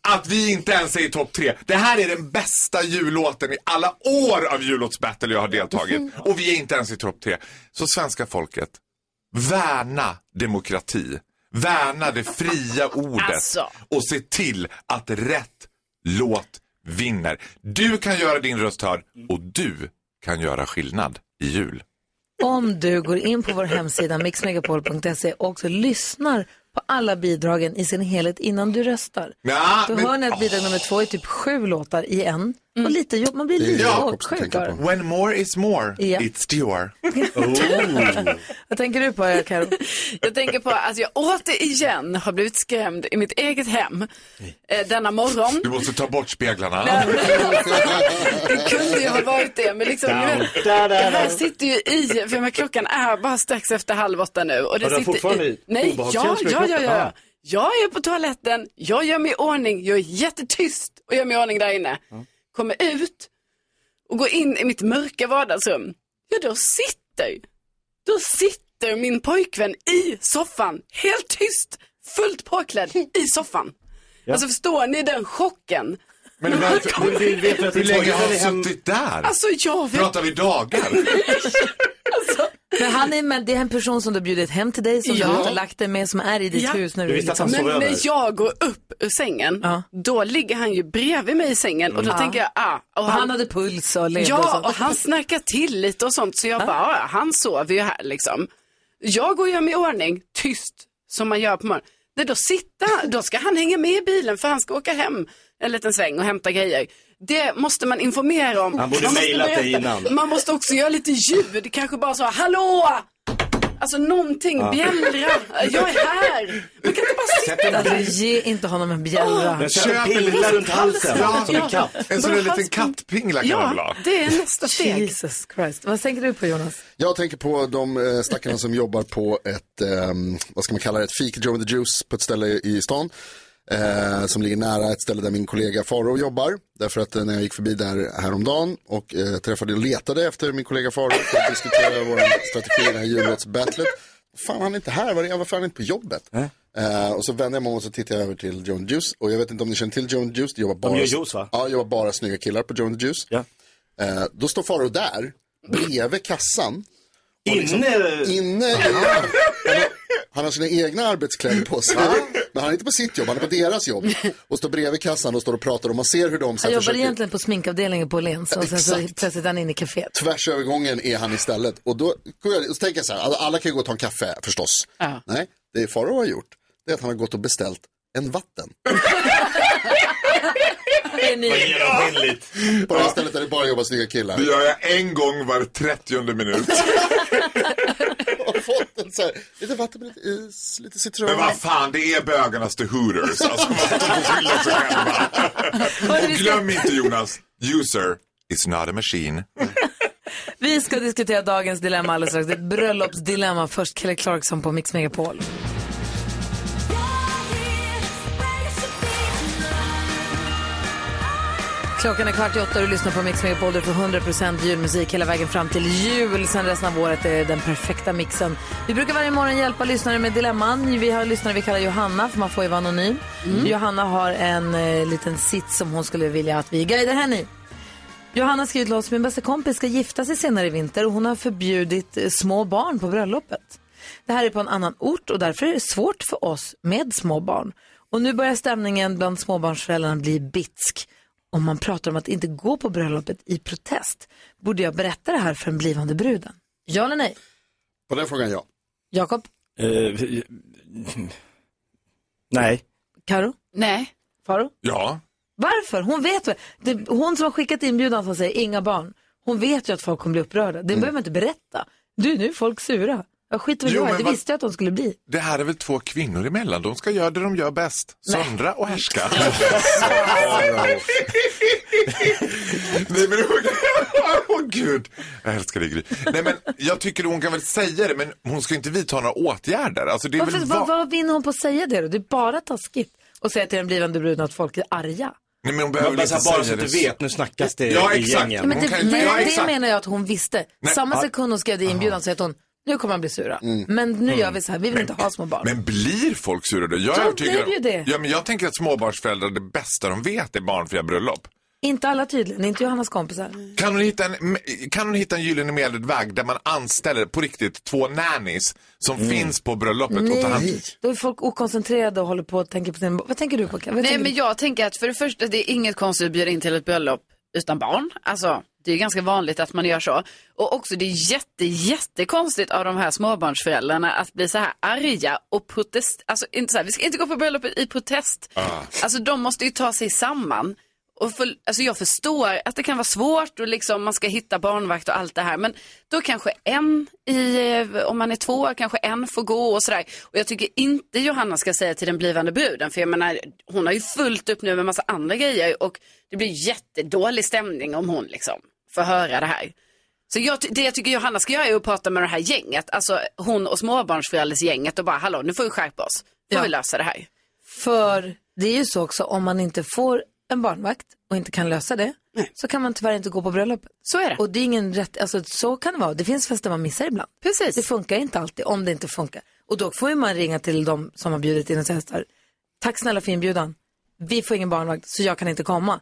att vi inte ens är i topp tre. Det här är den bästa jullåten i alla år av jullåtsbattle jag har deltagit. Och vi är inte ens i topp tre. Så svenska folket, värna demokrati. Värna det fria ordet. Alltså. Och se till att rätt låt vinner. Du kan göra din röst hörd och du kan göra skillnad i jul. Om du går in på vår hemsida mixmegapol.se och också lyssnar på alla bidragen i sin helhet innan du röstar. Ja, Då men- hör ni att bidrag nummer två är typ sju låtar i en. Och lite jobb, man blir lite åksjuk av det. When more is more, Ja. it's Dior. Vad tänker du på, Karo? Jag tänker på att jag återigen har blivit skrämd i mitt eget hem eh, denna morgon. Du måste ta bort speglarna. Det kunde ju ha varit det, men liksom, vet, det här sitter ju i, för men klockan är bara strax efter halv åtta nu. Och det Har sitter fortfarande i, nej, ja, ja, ja, kroppen? ja. Ah. Jag är på toaletten, jag gör mig i ordning, jag är jättetyst och gör mig i ordning där inne. Kommer ut och går in i mitt mörka vardagsrum. Ja, då sitter, då sitter min pojkvän i soffan, helt tyst, fullt påklädd i soffan. Alltså förstår ni den chocken? Men varför, Du vill veta att hur länge har han suttit där? Alltså jag vet Pratar vi dagar? Men han är, med, det är en person som du har bjudit hem till dig, som Ja. du har lagt dig med, som är i ditt Ja. hus när du, liksom... Men när jag går upp ur sängen, då ligger han ju bredvid mig i sängen och då Mm. tänker jag, ah. Och han hade puls och levde och Ja, sånt. och han snarkar till lite och sånt. Så jag bara, ah, han sover ju här liksom. Jag går och gör mig i ordning, tyst, som man gör på morgonen. Nej, då sitter han, då ska han hänga med i bilen för han ska åka hem en liten sväng och hämta grejer. Det måste man informera om. Han borde man måste mejlat dig innan. Man måste också göra lite ljud, kanske bara så, hallå! Alltså någonting, Ja. bjällra, jag är här. Man kan inte bara Alltså, bil- ge inte honom en bjällra. Men sätt en pingla runt halsen, Ja, som en katt. En sån där liten kattpingla kan man väl ha? det är nästa steg. Jesus Christ. Vad tänker du på Jonas? Jag tänker på de eh, stackarna som jobbar på ett, ehm, vad ska man kalla det, ett fik, Joe and the Juice på ett ställe i stan. Eh, som ligger nära ett ställe där min kollega Faro jobbar. Därför att eh, när jag gick förbi där häromdagen och eh, träffade och letade efter min kollega Faro för att diskutera vår strategi i det här jullåtsbattlet. Fan han är inte här, Var- varför är han inte på jobbet? Eh, och så vände jag mig om och så tittade jag över till the Juice. Och jag vet inte om ni känner till the Juice, det jobbar bara, gör juice, va? Ja, jobbar bara snygga killar på the Juice. Ja. Eh, då står Faro där, bredvid kassan. Och liksom- Inne? Inne i, han, har, sina egna arbetskläder på sig. Men han är inte på sitt jobb, han är på deras jobb. Och står bredvid kassan och står och pratar och man ser hur de Han jobbar försöker... egentligen på sminkavdelningen på Åhléns och sen så plötsligt är han inne i kaféet. Tvärs över gången är han istället. Och då går jag, så tänker jag så här, alla- alla kan ju gå och ta en kaffe förstås. Ja. Nej, det Farao har gjort, det är att han har gått och beställt en vatten. Vad genomskinligt. På det här stället där det bara jobbar snygga killar. Det gör jag en gång var 30 minut. Och fått en så här, lite vatten med lite is, lite citron. Men vad fan, det är bögarnas The Hooters. Alltså, de får skylla sig själva. Och glöm inte Jonas, user is not a machine. Vi ska diskutera dagens dilemma alldeles strax. Det är ett bröllopsdilemma. Först Kelly Clarkson på Mix Megapol. Klockan är kvart i åtta och du lyssnar på Mix Megapol. Du får 100% julmusik hela vägen fram till jul. Sen resten av året är den perfekta mixen. Vi brukar varje morgon hjälpa lyssnare med dilemman. Vi har lyssnare vi kallar Johanna, för man får ju vara anonym. Johanna har en eh, liten sits som hon skulle vilja att vi guidar henne i. Johanna har skrivit till oss, min bästa kompis ska gifta sig senare i vinter och hon har förbjudit eh, små barn på bröllopet. Det här är på en annan ort och därför är det svårt för oss med små barn. Och nu börjar stämningen bland småbarnsföräldrarna bli bitsk. Om man pratar om att inte gå på bröllopet i protest. Borde jag berätta det här för den blivande bruden? Ja eller nej? På den frågan ja. Jakob? Eh, nej. Karo? Nej. Faro? Ja. Varför? Hon vet väl. Det, hon som har skickat inbjudan som säger inga barn. Hon vet ju att folk kommer bli upprörda. Det behöver man inte berätta. Du, nu är folk sura. Jag skiter väl Jo, jag men Det vad- visste jag att de skulle bli. Det här är väl två kvinnor emellan. De ska göra det de gör bäst. Söndra och härska. Nej men åh gud. Jag älskar dig Gry. Nej men jag tycker hon kan väl säga det men hon ska inte vidta några åtgärder. Alltså det är Varför, väl vad, va- vad vinner hon på att säga det då? Det är bara taskigt. Och säga till den blivande bruden att folk är arga. Nej men hon behöver bara, inte så här, bara så säga att det. du vet, nu snackas det Ja, i exakt. gängen. Ja, men det, det exakt. menar jag att hon visste. Nej, Samma sekund hon skrev det i inbjudan så att hon, nu kommer de bli sura. Men nu gör vi så här, vi vill inte ha små barn. Men blir folk sura då? Jag är övertygad blir ju det. Ja, men jag tänker att småbarnsföräldrar, det bästa de vet är barnfria bröllop. Inte alla tydligen, inte Johannas kompisar. Kan hon hitta en, kan hon hitta en gyllene medelväg där man anställer på riktigt två nannies som finns på bröllopet och tar hand Nej, då är folk okoncentrerade och håller på och tänker på sin... Vad tänker du på? Vad Nej, men du? jag tänker att för det första, det är inget konstigt att bjuda in till ett bröllop utan barn. Alltså, det är ganska vanligt att man gör så. Och också det är jätte, jättekonstigt av de här småbarnsföräldrarna att bli så här arga och protest. Alltså inte så här, vi ska inte gå på bröllopet i protest. Alltså de måste ju ta sig samman. Och för, alltså jag förstår att det kan vara svårt och liksom man ska hitta barnvakt och allt det här. Men då kanske en, i, eh, om man är två, kanske en får gå och sådär. Och jag tycker inte Johanna ska säga till den blivande bruden. För jag menar, hon har ju fullt upp nu med massa andra grejer. Och det blir jättedålig stämning om hon liksom får höra det här. Så jag, det jag tycker Johanna ska göra är att prata med det här gänget. Alltså hon och småbarnsföräldersgänget och bara, hallå nu får vi skärpa oss. Får Ja. vi lösa det här. För det är ju så också, om man inte får en barnvakt och inte kan lösa det, så kan man tyvärr inte gå på bröllopet. Så är det. Och det är ingen rätt, alltså så kan det vara. Det finns fester man missar ibland. Precis. Det funkar inte alltid, om det inte funkar. Och då får ju man ringa till de som har bjudit in och säga tack snälla för inbjudan. Vi får ingen barnvakt, så jag kan inte komma.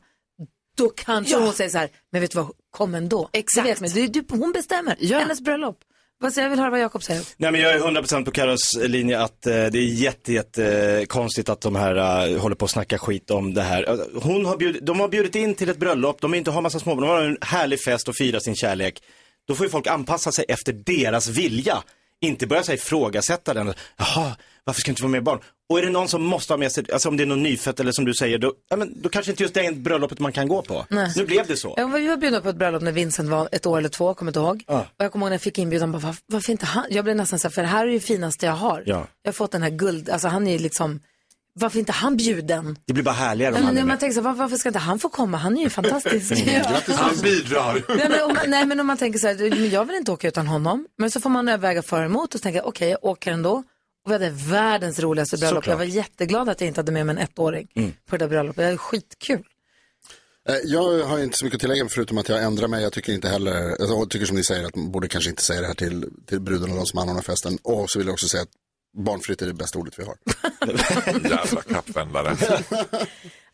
Då kanske Ja. hon säger så här, men vet du vad, kom ändå. Exakt. Det vet man. Det, det, hon bestämmer, Ja. hennes bröllop. Vad säger jag vill höra vad Jakob säger. Nej men jag är 100% på Carros linje att eh, det är jätte, jätte eh, konstigt att de här eh, håller på att snacka skit om det här. Hon har bjudit, de har bjudit in till ett bröllop, de inte ha massa småbarn, de har en härlig fest och fira sin kärlek. Då får ju folk anpassa sig efter deras vilja. Inte börja sig ifrågasätta den. Jaha, varför ska jag inte få med barn? Och är det någon som måste ha med sig, alltså om det är någon nyfött eller som du säger, då, ja, men, då kanske inte just det är bröllopet man kan gå på. Nej. Nu blev det så. Jag var, vi var bjudna på ett bröllop när Vincent var ett år eller två, kommer inte ihåg. Ja. Och jag kommer ihåg när jag fick inbjudan, bara, var, varför inte han? Jag blev nästan så här, för det här är det finaste jag har. Ja. Jag har fått den här guld, alltså han är ju liksom varför inte han bjuden? Det blir bara härligare om Nej, han men är man med. tänker så här, var- varför ska inte han få komma? Han är ju fantastisk. Han bidrar. Nej men, man, nej men om man tänker så här, men jag vill inte åka utan honom. Men så får man överväga för och emot och jag, okej jag åker ändå. Och vi hade världens roligaste bröllop. Såklart. Jag var jätteglad att jag inte hade med mig en ettåring Mm. på det där bröllopet. Det var skitkul. Eh, Jag har inte så mycket att tillägga förutom att jag ändrar mig. Jag tycker inte heller, jag tycker som ni säger att man borde kanske inte säga det här till, till bruden och de som anordnar festen. Och så vill jag också säga att barnfritt är det bästa ordet vi har. Jävla kappvändare.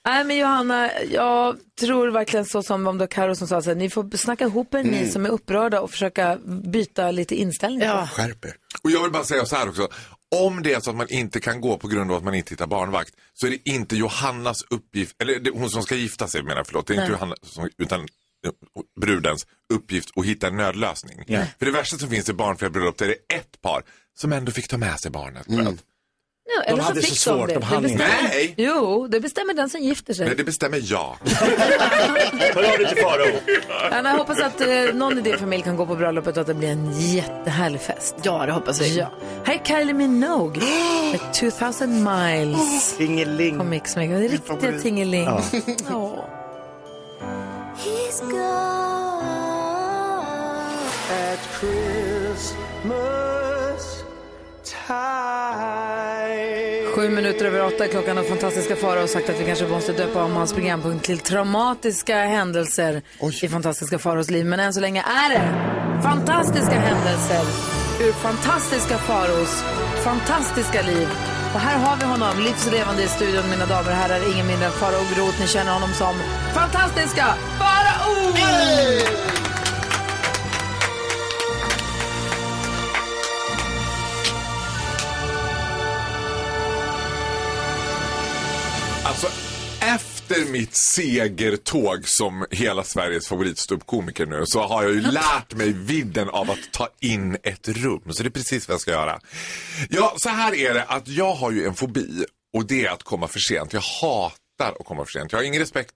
Nej men Johanna, jag tror verkligen så som om det var Karo som sa så här, ni får snacka ihop er ni Mm. som är upprörda och försöka byta lite inställning. Ja. Skärp er. Och jag vill bara säga så här också. Om det är så att man inte kan gå på grund av att man inte hittar barnvakt så är det inte Johannas uppgift, eller hon som ska gifta sig menar jag, förlåt. Det är inte. Johanna som, utan eh, brudens uppgift att hitta en nödlösning. Ja. För det värsta som finns i barnfria bröllop det är det ett par som ändå fick ta med sig barnet. att- Ja, eller så fick de det. det bestämmer, Nej. Jo, det bestämmer den som gifter sig. Nej, det bestämmer jag. Hör av dig till Farao. Ja, jag hoppas att eh, någon i din familj kan gå på bröllopet och att det blir en jättehärlig fest. Ja, det hoppas vi. Ja. Här är Kylie Minogue med 2000 miles. Tingeling. På Mix Megapol. Det är riktiga tingeling. Ja. Ja. He's gone at Christmas. Sju minuter över åtta klockan och fantastiska Farao har sagt att vi kanske måste döpa om hans programpunkt till traumatiska händelser i fantastiska Faraos liv. Men än så länge är det fantastiska händelser ur fantastiska Faraos fantastiska liv. Och här har vi honom, livslevande i studion, mina damer och herrar. Ingen mindre än Farao Groth. Ni känner honom som fantastiska Farao! Alltså, efter mitt segertåg som hela Sveriges favoritståuppkomiker nu så har jag ju lärt mig vidden av att ta in ett rum. Så det är precis vad jag ska göra. Ja, så här är det att jag har ju en fobi och det är att komma för sent. Jag hatar att komma för sent. Jag har ingen respekt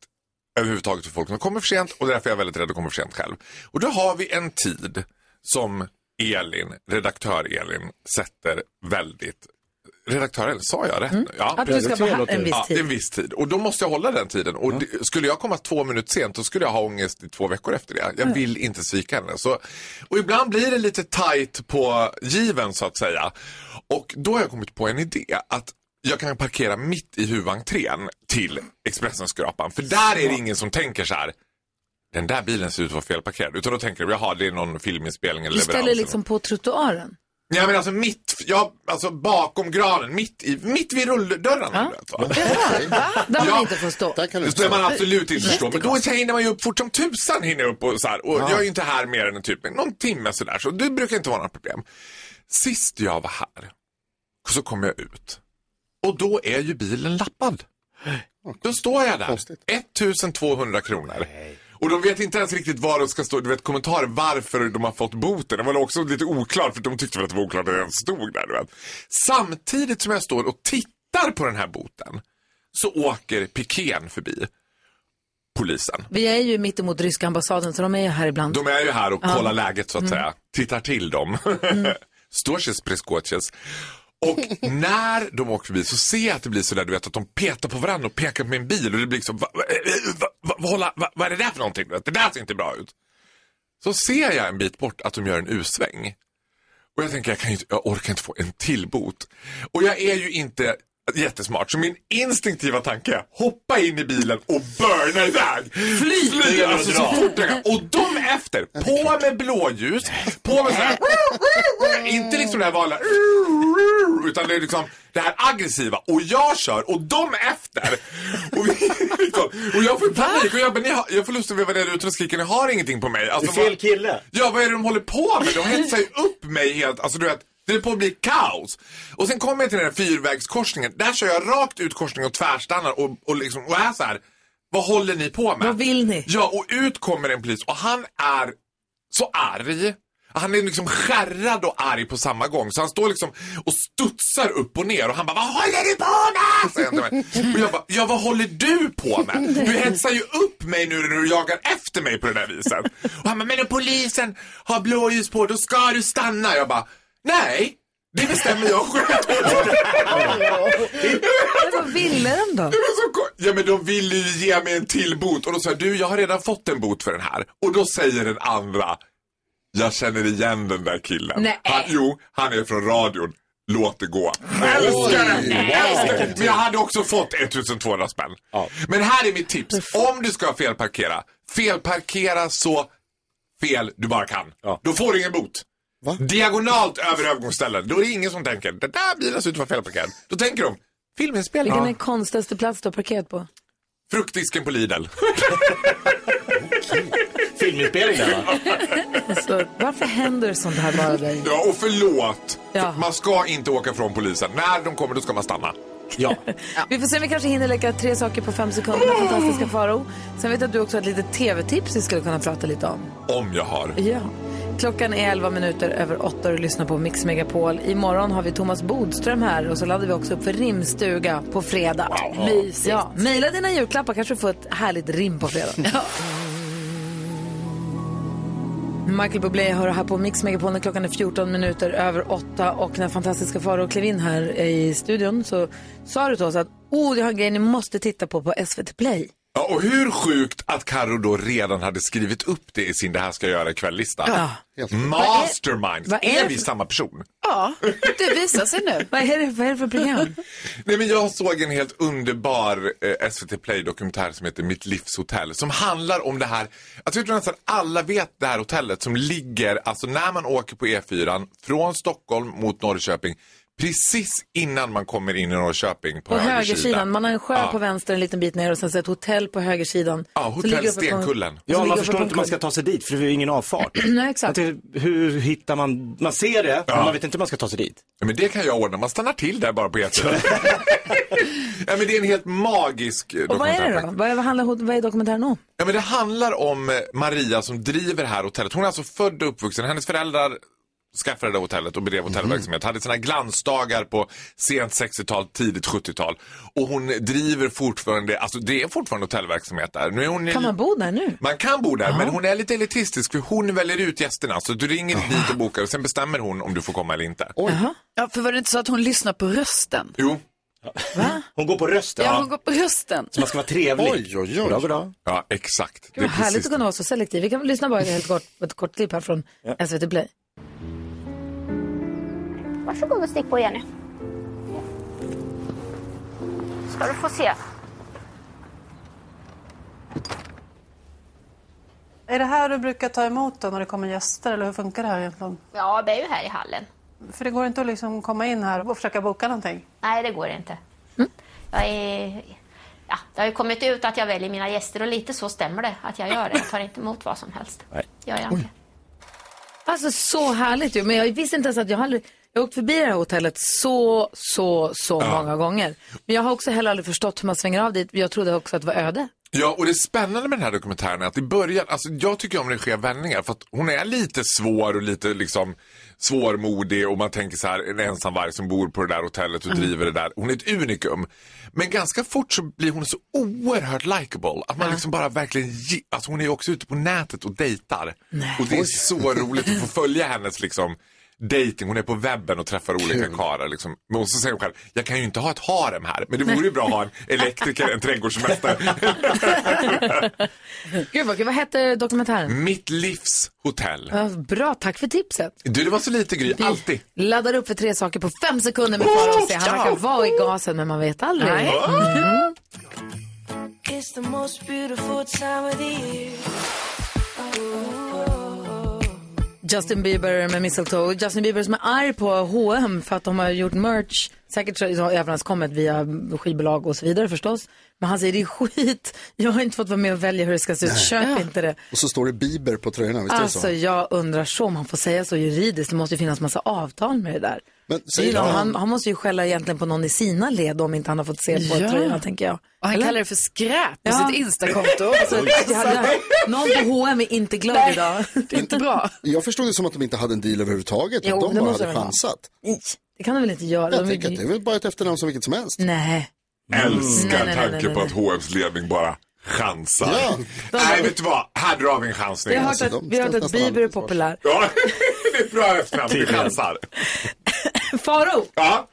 överhuvudtaget för folk som kommer för sent och därför är jag väldigt rädd att komma för sent själv. Och då har vi en tid som Elin, redaktör Elin, sätter väldigt Redaktör Elin, sa jag rätt? Mm. Att du ska vara en viss ja, tid. en viss tid. Och då måste jag hålla den tiden. Och det, skulle jag komma två minuter sent då skulle jag ha ångest i två veckor efter det. Jag vill inte svika henne. Så, och ibland blir det lite tight på given så att säga. Och då har jag kommit på en idé att jag kan parkera mitt i huvudentrén till Expressen-skrapan. För där är det ingen som tänker så här. Den där bilen ser ut att vara felparkerad. Utan då tänker de, jaha det är någon filminspelning eller Du leverans. ställer liksom på trottoaren. Ja men alltså mitt, ja, alltså bakom granen, mitt, i, mitt vid rulldörrarna. Ja. Där man inte får stå. Det ska man absolut inte förstå. Men då hinner man ju upp fort som tusan. Hinner upp och, så här, och Ja. jag är ju inte här mer än typ någon timme sådär. Så det brukar inte vara några problem. Sist jag var här så kom jag ut. Och då är ju bilen lappad. Då står jag där. 1200 kronor. Och de vet inte ens riktigt var de ska stå, du vet kommentarer varför de har fått boten. Det var också lite oklart för de tyckte väl att det var oklart att ens stod där. Du vet. Samtidigt som jag står och tittar på den här boten så åker piken förbi. Polisen. Vi är ju mitt emot ryska ambassaden så de är ju här ibland. De är ju här och Ja. kollar läget så att Mm. säga. Tittar till dem. Stårses preskoches. Och när de åker förbi så ser jag att det blir sådär du vet att de petar på varandra och pekar på min bil och det blir liksom, va, hålla, va, vad är det där för någonting? Det där ser inte bra ut. Så ser jag en bit bort att de gör en U-sväng. Och jag tänker, jag, kan ju inte, jag orkar inte få en till bot. Och jag är ju inte jättesmart, så min instinktiva tanke är hoppa in i bilen och burna iväg. Fly! Fly alltså så fort jag kan. Och de efter, på med blåljus, på med så här, inte liksom det här vanliga, utan det är liksom det här aggressiva. Och jag kör och de efter. Och, vi, liksom, och jag får panik och jag, bara, har, jag får lust att veva ner ut och skrika, ni har ingenting på mig. Alltså, Det är fel kille. Ja, vad är det de håller på med? De hetsar ju upp mig helt, alltså du vet, det är på att bli kaos. Och sen kommer jag till den här fyrvägskorsningen, där kör jag rakt ut korsningen och tvärstannar och, och liksom, och är så här, vad håller ni på med? Vad vill ni? Ja, och ut kommer en polis och han är så arg. Han är liksom skärrad och arg på samma gång. Så han står liksom och studsar upp och ner och han bara, vad håller du på med? Och jag bara, ja vad håller du på med? Du hetsar ju upp mig nu när du jagar efter mig på det där viset. Och han bara, men om polisen har blåljus på, då ska du stanna. Jag bara, nej. Det bestämmer jag själv. Men vad ville de då? Ja men de ville ju ge mig en till bot och då sa jag, du jag har redan fått en bot för den här. Och då säger den andra, jag känner igen den där killen. Nej. Han, jo, han är från radion. Låt det gå. Älskar det! Men jag hade också fått 1200 spänn. Men här är mitt tips. Om du ska felparkera, felparkera så fel du bara kan. Då får du ingen bot. Diagonalt över övergångsställen. Då är det ingen som tänker, den där bilen ser ut att vara felparkerad. Då tänker de, filminspelning. Vilken är den konstigaste plats du har parkerat på? Fruktdisken på Lidl. Filminspelning där va? Alltså, varför händer sånt här bara dig? Ja, och förlåt. Ja. Man ska inte åka från polisen. När de kommer, då ska man stanna. Ja. Vi får se om vi kanske hinner leka tre saker på fem sekunder med fantastiska Farao. Sen vet jag att du också har ett litet tv-tips vi skulle kunna prata lite om. Om jag har. Ja. Klockan är 11 minuter över 8 och du lyssnar på Mix Megapol. Imorgon har vi Thomas Bodström här och så laddar vi också upp för rimstuga på fredag. Mysigt. Ja, mejla dina julklappar kanske du får ett härligt rim på fredag. Michael Bublé hör här på Mix Megapol när klockan är 14 minuter över 8 och när fantastiska Farao klev in här i studion så sa du till oss att oh, jag har en grej ni måste titta på på SVT Play. Ja, och hur sjukt att Karo då redan hade skrivit upp det i sin Det här ska jag göra ikväll-lista. Ja. Mastermind. vad är är, det vi för- samma person? Ja, det visar sig nu. Vad är det, vad är det för program? Nej, men jag såg en helt underbar eh, SVT Play-dokumentär som heter Mitt livshotell. Som handlar om det här, jag tror nästan alla vet det här hotellet som ligger, alltså när man åker på E4 från Stockholm mot Norrköping. Precis innan man kommer in i Norrköping på, På högersidan, man har en sjö Ja. på vänster en liten bit ner och sen så ett hotell på högersidan. Ja, hotell Stenkullen. Ja, man förstår inte hur man ska ta sig dit för det är ingen avfart. Nej, exakt. Tänkte, hur hittar man, man ser det, men man vet inte hur man ska ta sig dit. Ja, men det kan jag ordna, man stannar till där bara på E4. ja, men det är en helt magisk eh, Och vad är dokumentär det då? Vad är, vad handlar, vad är dokumentären om? Ja, men det handlar om eh, Maria som driver det här hotellet. Hon är alltså född och uppvuxen. Hennes föräldrar skaffade det hotellet och bedrev hotellverksamhet. Hade sina glansdagar på sent 60-tal, tidigt 70-tal. Och hon driver fortfarande, alltså det är fortfarande hotellverksamhet där. Nu är hon Kan man bo där nu? man kan bo där, men hon är lite elitistisk för hon väljer ut gästerna. Så du ringer dit och bokar och sen bestämmer hon om du får komma eller inte. Ja, för var det inte så att hon lyssnar på rösten? Jo. Hon går på rösten. Ja, hon går på rösten. Så man ska vara trevlig. Oj, oj, oj. Goddag, goddag. Ja, exakt. Gud, vad härligt att kunna vara så selektiv. Vi kan väl lyssna bara helt kort ett kort klipp här från SVT Play. Varsågod och stick på Jenny. Ska du få se. Är det här du brukar ta emot då när det kommer gäster eller hur funkar det här egentligen? Ja, det är ju här i hallen. För det går inte att liksom komma in här och försöka boka någonting? Nej, det går inte. Jag är... Ja, det har ju kommit ut att jag väljer mina gäster och lite så stämmer det att jag gör det. Jag tar inte emot vad som helst. Gör jag inte. Alltså så härligt ju. Men jag visste inte ens att jag aldrig... Jag har åkt förbi det här hotellet så, så, så många gånger. Men jag har också heller aldrig förstått hur man svänger av dit. Jag trodde också att det var öde. Ja, och det spännande med den här dokumentären är att i början, alltså jag tycker om när det sker vändningar för att hon är lite svår och lite liksom svårmodig och man tänker så här, en ensamvarg som bor på det där hotellet och Mm. driver det där. Hon är ett unikum. Men ganska fort så blir hon så oerhört likable att man liksom bara verkligen, ge- alltså hon är ju också ute på nätet och dejtar. Och det är så roligt att få följa hennes liksom dating. Hon är på webben och träffar olika karlar. Liksom. Men så säger hon själv, jag kan ju inte ha ett harem här. Men det vore ju bra att ha en elektriker, en trädgårdsmästare. Gud vad kul. Vad hette dokumentären? Mitt livs hotell. Ja, bra, tack för tipset. Du, det var så lite Gry, alltid. Laddar upp för tre saker på fem sekunder med Farao och se. Han verkar vara i gasen men man vet aldrig. Nej. Mhm. It's the most beautiful time of the year. Justin Bieber med Mistletoe. Justin Bieber som är arg på H&M för att de har gjort merch. Säkert så via skivbolag och så vidare förstås. Men han säger det är skit. Jag har inte fått vara med och välja hur det ska se ut. Nej. Köp Ja. inte det. Och så står det Bieber på tröjorna, visst är det Alltså så? jag undrar så om man får säga så juridiskt. Det måste ju finnas massa avtal med det där. Men, Det någon, han- han, han måste ju skälla egentligen på någon i sina led om inte han har fått se på Ja. tröjorna tänker jag. Och han Eller? kallar det för skräp på Ja. sitt Instakonto. Alltså, hade, någon på H&M är inte glad Nej. idag. Det är inte bra. Jag förstod det som att de inte hade en deal överhuvudtaget. Jo, att de bara måste hade de ha. chansat. Det kan de väl inte göra? Jag De- tänker att det är väl bara ett efternamn som vilket som helst. Nej. Älskar Nej, nej, nej, tanken på att H&M's ledning bara chansar. Ja. Nej, vet du vad? Här drar vi en chansning. Vi har hört att, vi har hört att Bieber är populär. Ja, det är bra efternamn. Vi chansar. Faro! Ja.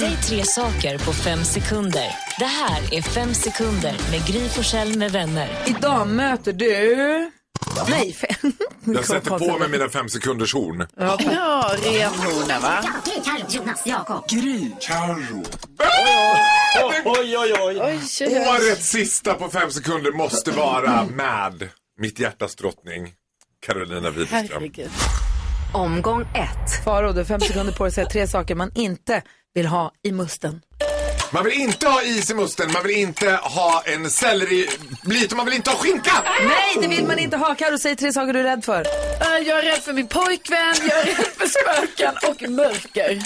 Säg tre saker på fem sekunder. Det här är Fem sekunder med Gry Forssell med vänner. Idag möter du... Nej, fe- Jag sätter på mig mina fem sekunders horn. Ja, Ja, renhornen va? Jonas, Jakob. Gry. Carro. Oj, oj, oj. Årets sista på fem sekunder måste vara med mitt hjärtas drottning Carolina Widerström. Omgång ett. Faro, du har fem sekunder på dig att säga tre saker man inte vill ha i musten. Man vill inte ha is i musten, man vill inte ha en selleribit och man vill inte ha skinka! Nej, det vill man inte ha. Carro, säg tre saker du är rädd för. Äh, Jag är rädd för min pojkvän, jag är rädd för spöken och mörker.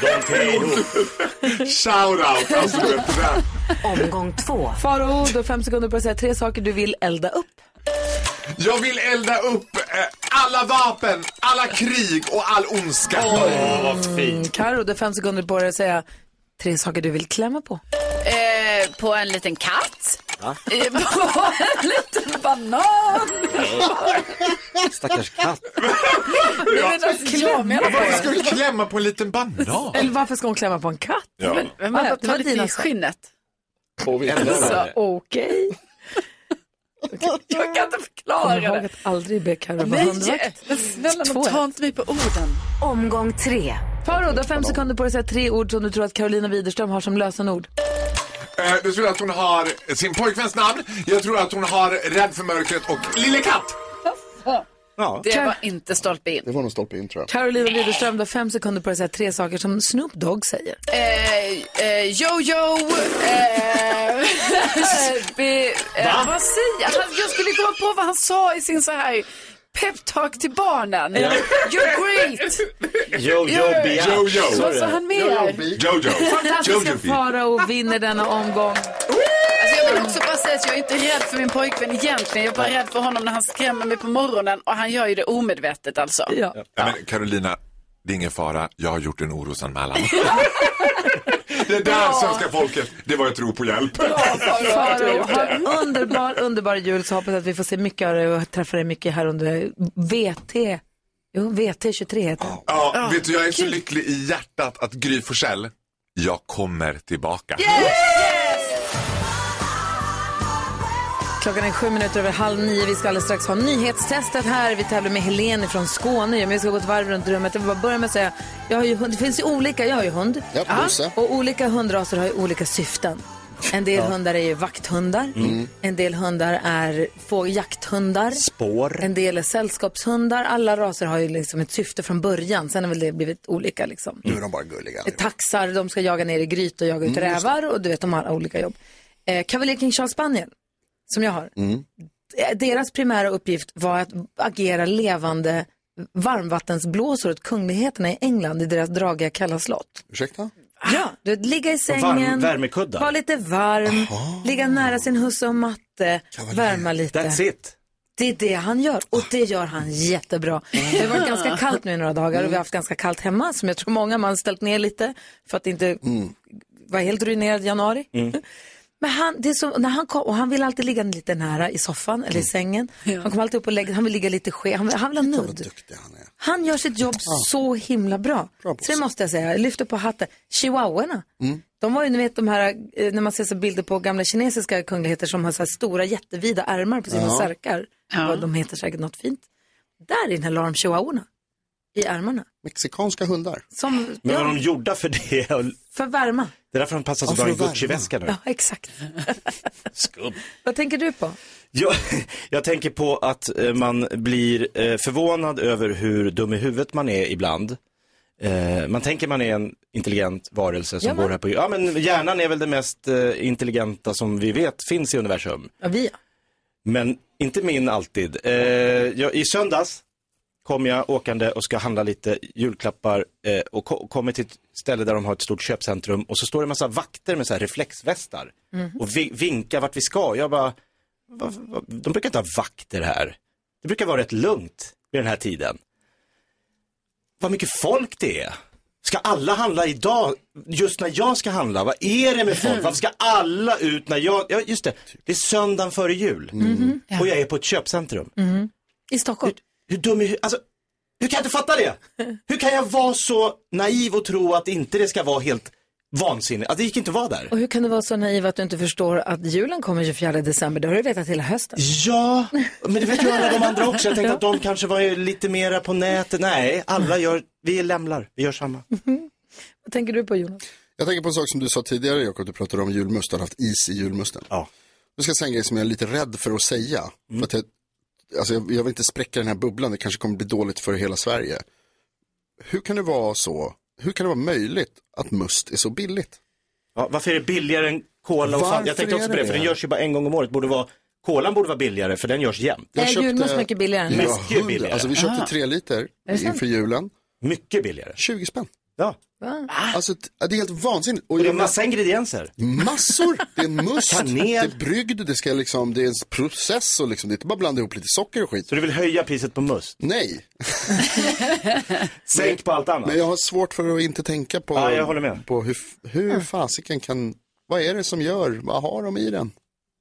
De tre ihop. Shout out, alltså du vet det. Omgång två. Faro, du har fem sekunder på att säga tre saker du vill elda upp. Jag vill elda upp eh, alla vapen, alla krig och all ondska. Mm, Carro, du har fem sekunder på dig att säga tre saker du vill klämma på. Eh, på en liten katt. Va? Eh, på en liten banan. Stackars katt. Nej, men alltså, jag menar Varför bara- ska du klämma på en liten banan? Eller varför ska hon klämma på en katt? Ja. Men, men det var lite dina skinnet. Alltså, okej. Jag kan inte förklara ihåg det. att aldrig be Carro vara Nej, hundvakt. men snälla Två rätt. inte mig på orden. Omgång tre. Faro, du har fem sekunder på dig att säga tre ord som du tror att Carolina Widerström har som lösenord. Eh, du tror att hon har sin pojkväns namn, jag tror att hon har Rädd för mörkret och Lille Katt. Ja. Det var inte stolpe in. Det var nog stolpe in tror jag. Carolina Widerström, du har fem sekunder på dig att säga tre saker som Snoop Dogg säger. Eh, eh, Jojo, eh, be, eh, vad säger han? Jag skulle komma på vad han sa i sin så här peptalk till barnen. Ja. You're great! Jojo You're- Biatch. Jojo. Vad sa han mer? Jojo. Fantastiska Jojo. Farao vinner denna omgång. Alltså jag vill också bara säga att jag är inte rädd för min pojkvän egentligen. Jag är bara rädd för honom när han skrämmer mig på morgonen och han gör ju det omedvetet alltså. Ja. Nej, men Carolina, det är ingen fara. Jag har gjort en orosanmälan. det där svenska folket, det var ett rop på hjälp. Farao, ha en underbar, underbar jul så hoppas jag att vi får se mycket av dig och träffa dig mycket här under VT. Jo, VT23 heter det. Ja, vet du, jag är så lycklig i hjärtat att Gry Forssell, jag kommer tillbaka. Klockan är sju minuter över halv nio. Vi ska alldeles strax ha nyhetstestet här. Vi tävlar med Helene från Skåne. Men vi ska gå ett varv runt rummet. Jag vill bara börja med att säga, jag har ju hund. Det finns ju olika, jag har ju hund. Ja, Bosse. Och olika hundraser har ju olika syften. En del hundar är ju vakthundar. Mm. En del hundar är få jakthundar. Spår. En del är sällskapshundar. Alla raser har ju liksom ett syfte från början. Sen har väl det blivit olika liksom. Nu är de bara gulliga. Taxar, de ska jaga ner i gryt och jaga ut Mm, rävar och du vet, de har olika jobb. Eh, Cavalier King Charles Spaniel, som jag har, Mm. eh, deras primära uppgift var att agera levande varmvattensblåsor åt kungligheterna i England i deras dragiga kalla slott. Ursäkta? Ja, du vet, ligga i sängen, varm- vara lite varm, ligga nära sin husse och matte, värma lite. That's it. Det är det han gör och det gör han jättebra. Det har varit ganska kallt nu i några dagar och vi har haft ganska kallt hemma som jag tror många man ställt ner lite för att inte vara helt ruinerad i januari. Men han, det är så, när han kom, och han vill alltid ligga lite nära i soffan eller i sängen. Han kommer alltid upp och lägger, han vill ligga lite skev, han, vill- han vill ha nudd. Han gör sitt jobb så himla bra. så det måste jag säga, jag lyfter på hatten. Chihuahuorna, de var ju, ni vet de här, eh, när man ser så bilder på gamla kinesiska kungligheter som har så här stora jättevida ärmar på sina Ja. särkar. Ja. De heter säkert något fint. Där inne la de chihuahuorna. I ärmarna. Mexikanska hundar. Som, Men var ja, de gjorda för det? för värma. Det är därför de passar så Ja, bra i att värma. Gucci-väskan nu. Ja, exakt. Skumt. Vad tänker du på? Jag, jag tänker på att eh, man blir eh, förvånad över hur dum i huvudet man är ibland. Eh, man tänker man är en intelligent varelse som Ja, men- går här på Ja, men hjärnan är väl det mest eh, intelligenta som vi vet finns i universum. Ja, vi Men inte min alltid. Eh, jag, I söndags kom jag åkande och ska handla lite julklappar eh, och ko- kommer till ett ställe där de har ett stort köpcentrum och så står det en massa vakter med så här reflexvästar Mhm. och vi, vinkar vart vi ska. Jag bara, va, va, de brukar inte ha vakter här. Det brukar vara rätt lugnt vid den här tiden. Vad mycket folk det är. Ska alla handla idag, just när jag ska handla? Vad är det med folk? Varför ska alla ut när jag, ja just det, det är söndagen före jul. Mhm. Och jag är på ett köpcentrum. Mhm. I Stockholm? Hur dum är, alltså, Hur kan jag inte fatta det? Hur kan jag vara så naiv och tro att inte det ska vara helt vansinnigt? Att det gick inte att vara där. Och hur kan du vara så naiv att du inte förstår att julen kommer 24 december? Det har du vetat hela hösten. Ja, men det vet ju alla de andra också. Jag tänkte att de kanske var lite mera på nätet. Nej, alla gör, vi är lämlar, vi gör samma. Vad tänker du på Jonas? Jag tänker på en sak som du sa tidigare Jakob, du pratade om julmust, du har haft is i julmusten. Ja. Nu ska jag säga en grej som jag är lite rädd för att säga. För att jag, alltså jag, jag vill inte spräcka den här bubblan, det kanske kommer bli dåligt för hela Sverige. Hur kan det vara så, hur kan det vara möjligt att must är så billigt? Ja, varför är det billigare än cola och Fanta? Jag tänkte också på det, det för den görs ju bara en gång om året. Borde vara, kolan borde vara billigare, för den görs jämt. Jag köpte- julmust mycket billigare än Ja? Mycket 100. billigare. Alltså vi köpte Aha. tre liter inför julen. Mycket billigare. 20 spänn. Ja. Alltså t- det är helt vansinnigt. Och det är massa ingredienser. Massor! Det är must, Kanel. det är brygd, det, ska liksom, det är en process och liksom, det är inte bara blanda ihop lite socker och skit. Så du vill höja priset på must? Nej. Sänk på allt annat. Men jag har svårt för att inte tänka på, Ja, jag håller med. på hur, hur fasiken kan, vad är det som gör, vad har de i den?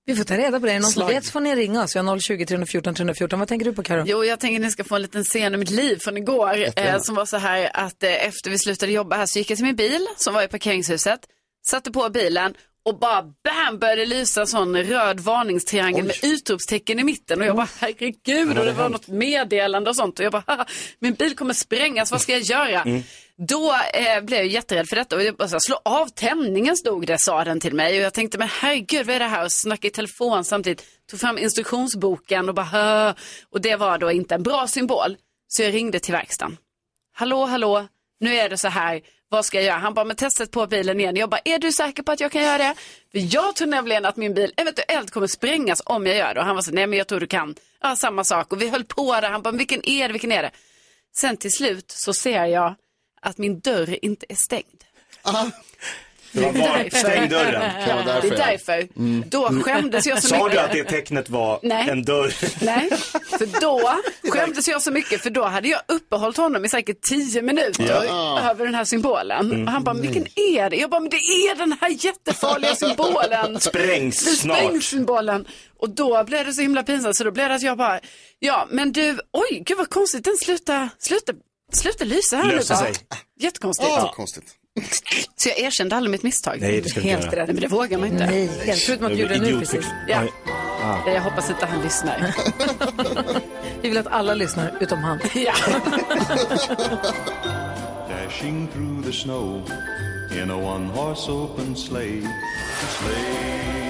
Vi får ta reda på det. Är någon som vet så får ni ringa oss. Vi har 020 314 314. Vad tänker du på Karo? Jo, jag tänker att ni ska få en liten scen i mitt liv från igår. Eh, som var så här att eh, efter vi slutade jobba här så gick jag till min bil som var i parkeringshuset. Satte på bilen och bara bam började lysa en sån röd varningstriangel med utropstecken i mitten. Och jag bara herregud och det var något meddelande och sånt. Och jag bara "Haha, min bil kommer sprängas, vad ska jag göra? Då eh, blev jag jätterädd för detta och jag bara, slå av tändningen stod det, sa den till mig. Och jag tänkte, men herregud vad är det här? Och snackade i telefon samtidigt, tog fram instruktionsboken och bara, "Hö." och det var då inte en bra symbol. Så jag ringde till verkstaden. Hallå, hallå, nu är det så här, vad ska jag göra? Han bara, men testet på bilen igen. Jag bara, är du säker på att jag kan göra det? För jag tror nämligen att min bil eventuellt kommer sprängas om jag gör det. Och han var så, nej men jag tror du kan. Ja, samma sak. Och vi höll på där. Han bara, men vilken är det, vilken är det? Sen till slut så ser jag att min dörr inte är stängd. Det var var, stäng dörren. Kan vara Det därför, är ja. därför. Mm. Då skämdes jag så Sa mycket. du att det tecknet var Nej. en dörr? Nej, för då skämdes jag så mycket för då hade jag uppehållit honom i säkert tio minuter Ja. över den här symbolen. Mm. Och han bara, vilken är det? Jag bara, men det är den här jättefarliga symbolen. Sprängs Det snart. sprängs symbolen. Och då blev det så himla pinsamt så då blev det att jag bara, ja men du, oj gud vad konstigt, den slutar, slutar, slutar lysa här nu. sig. Jättekonstigt. Ja, konstigt. Så jag erkände aldrig mitt misstag. Nej, det ska du inte Helt göra. rädd, men det vågar man inte. Nej, helt förutom att du gjorde nu precis. Ja. Ja. Jag hoppas inte han lyssnar. Vi vill att alla lyssnar, utom han. ja. Dashing through the snow in a one horse open sleigh. Sleigh.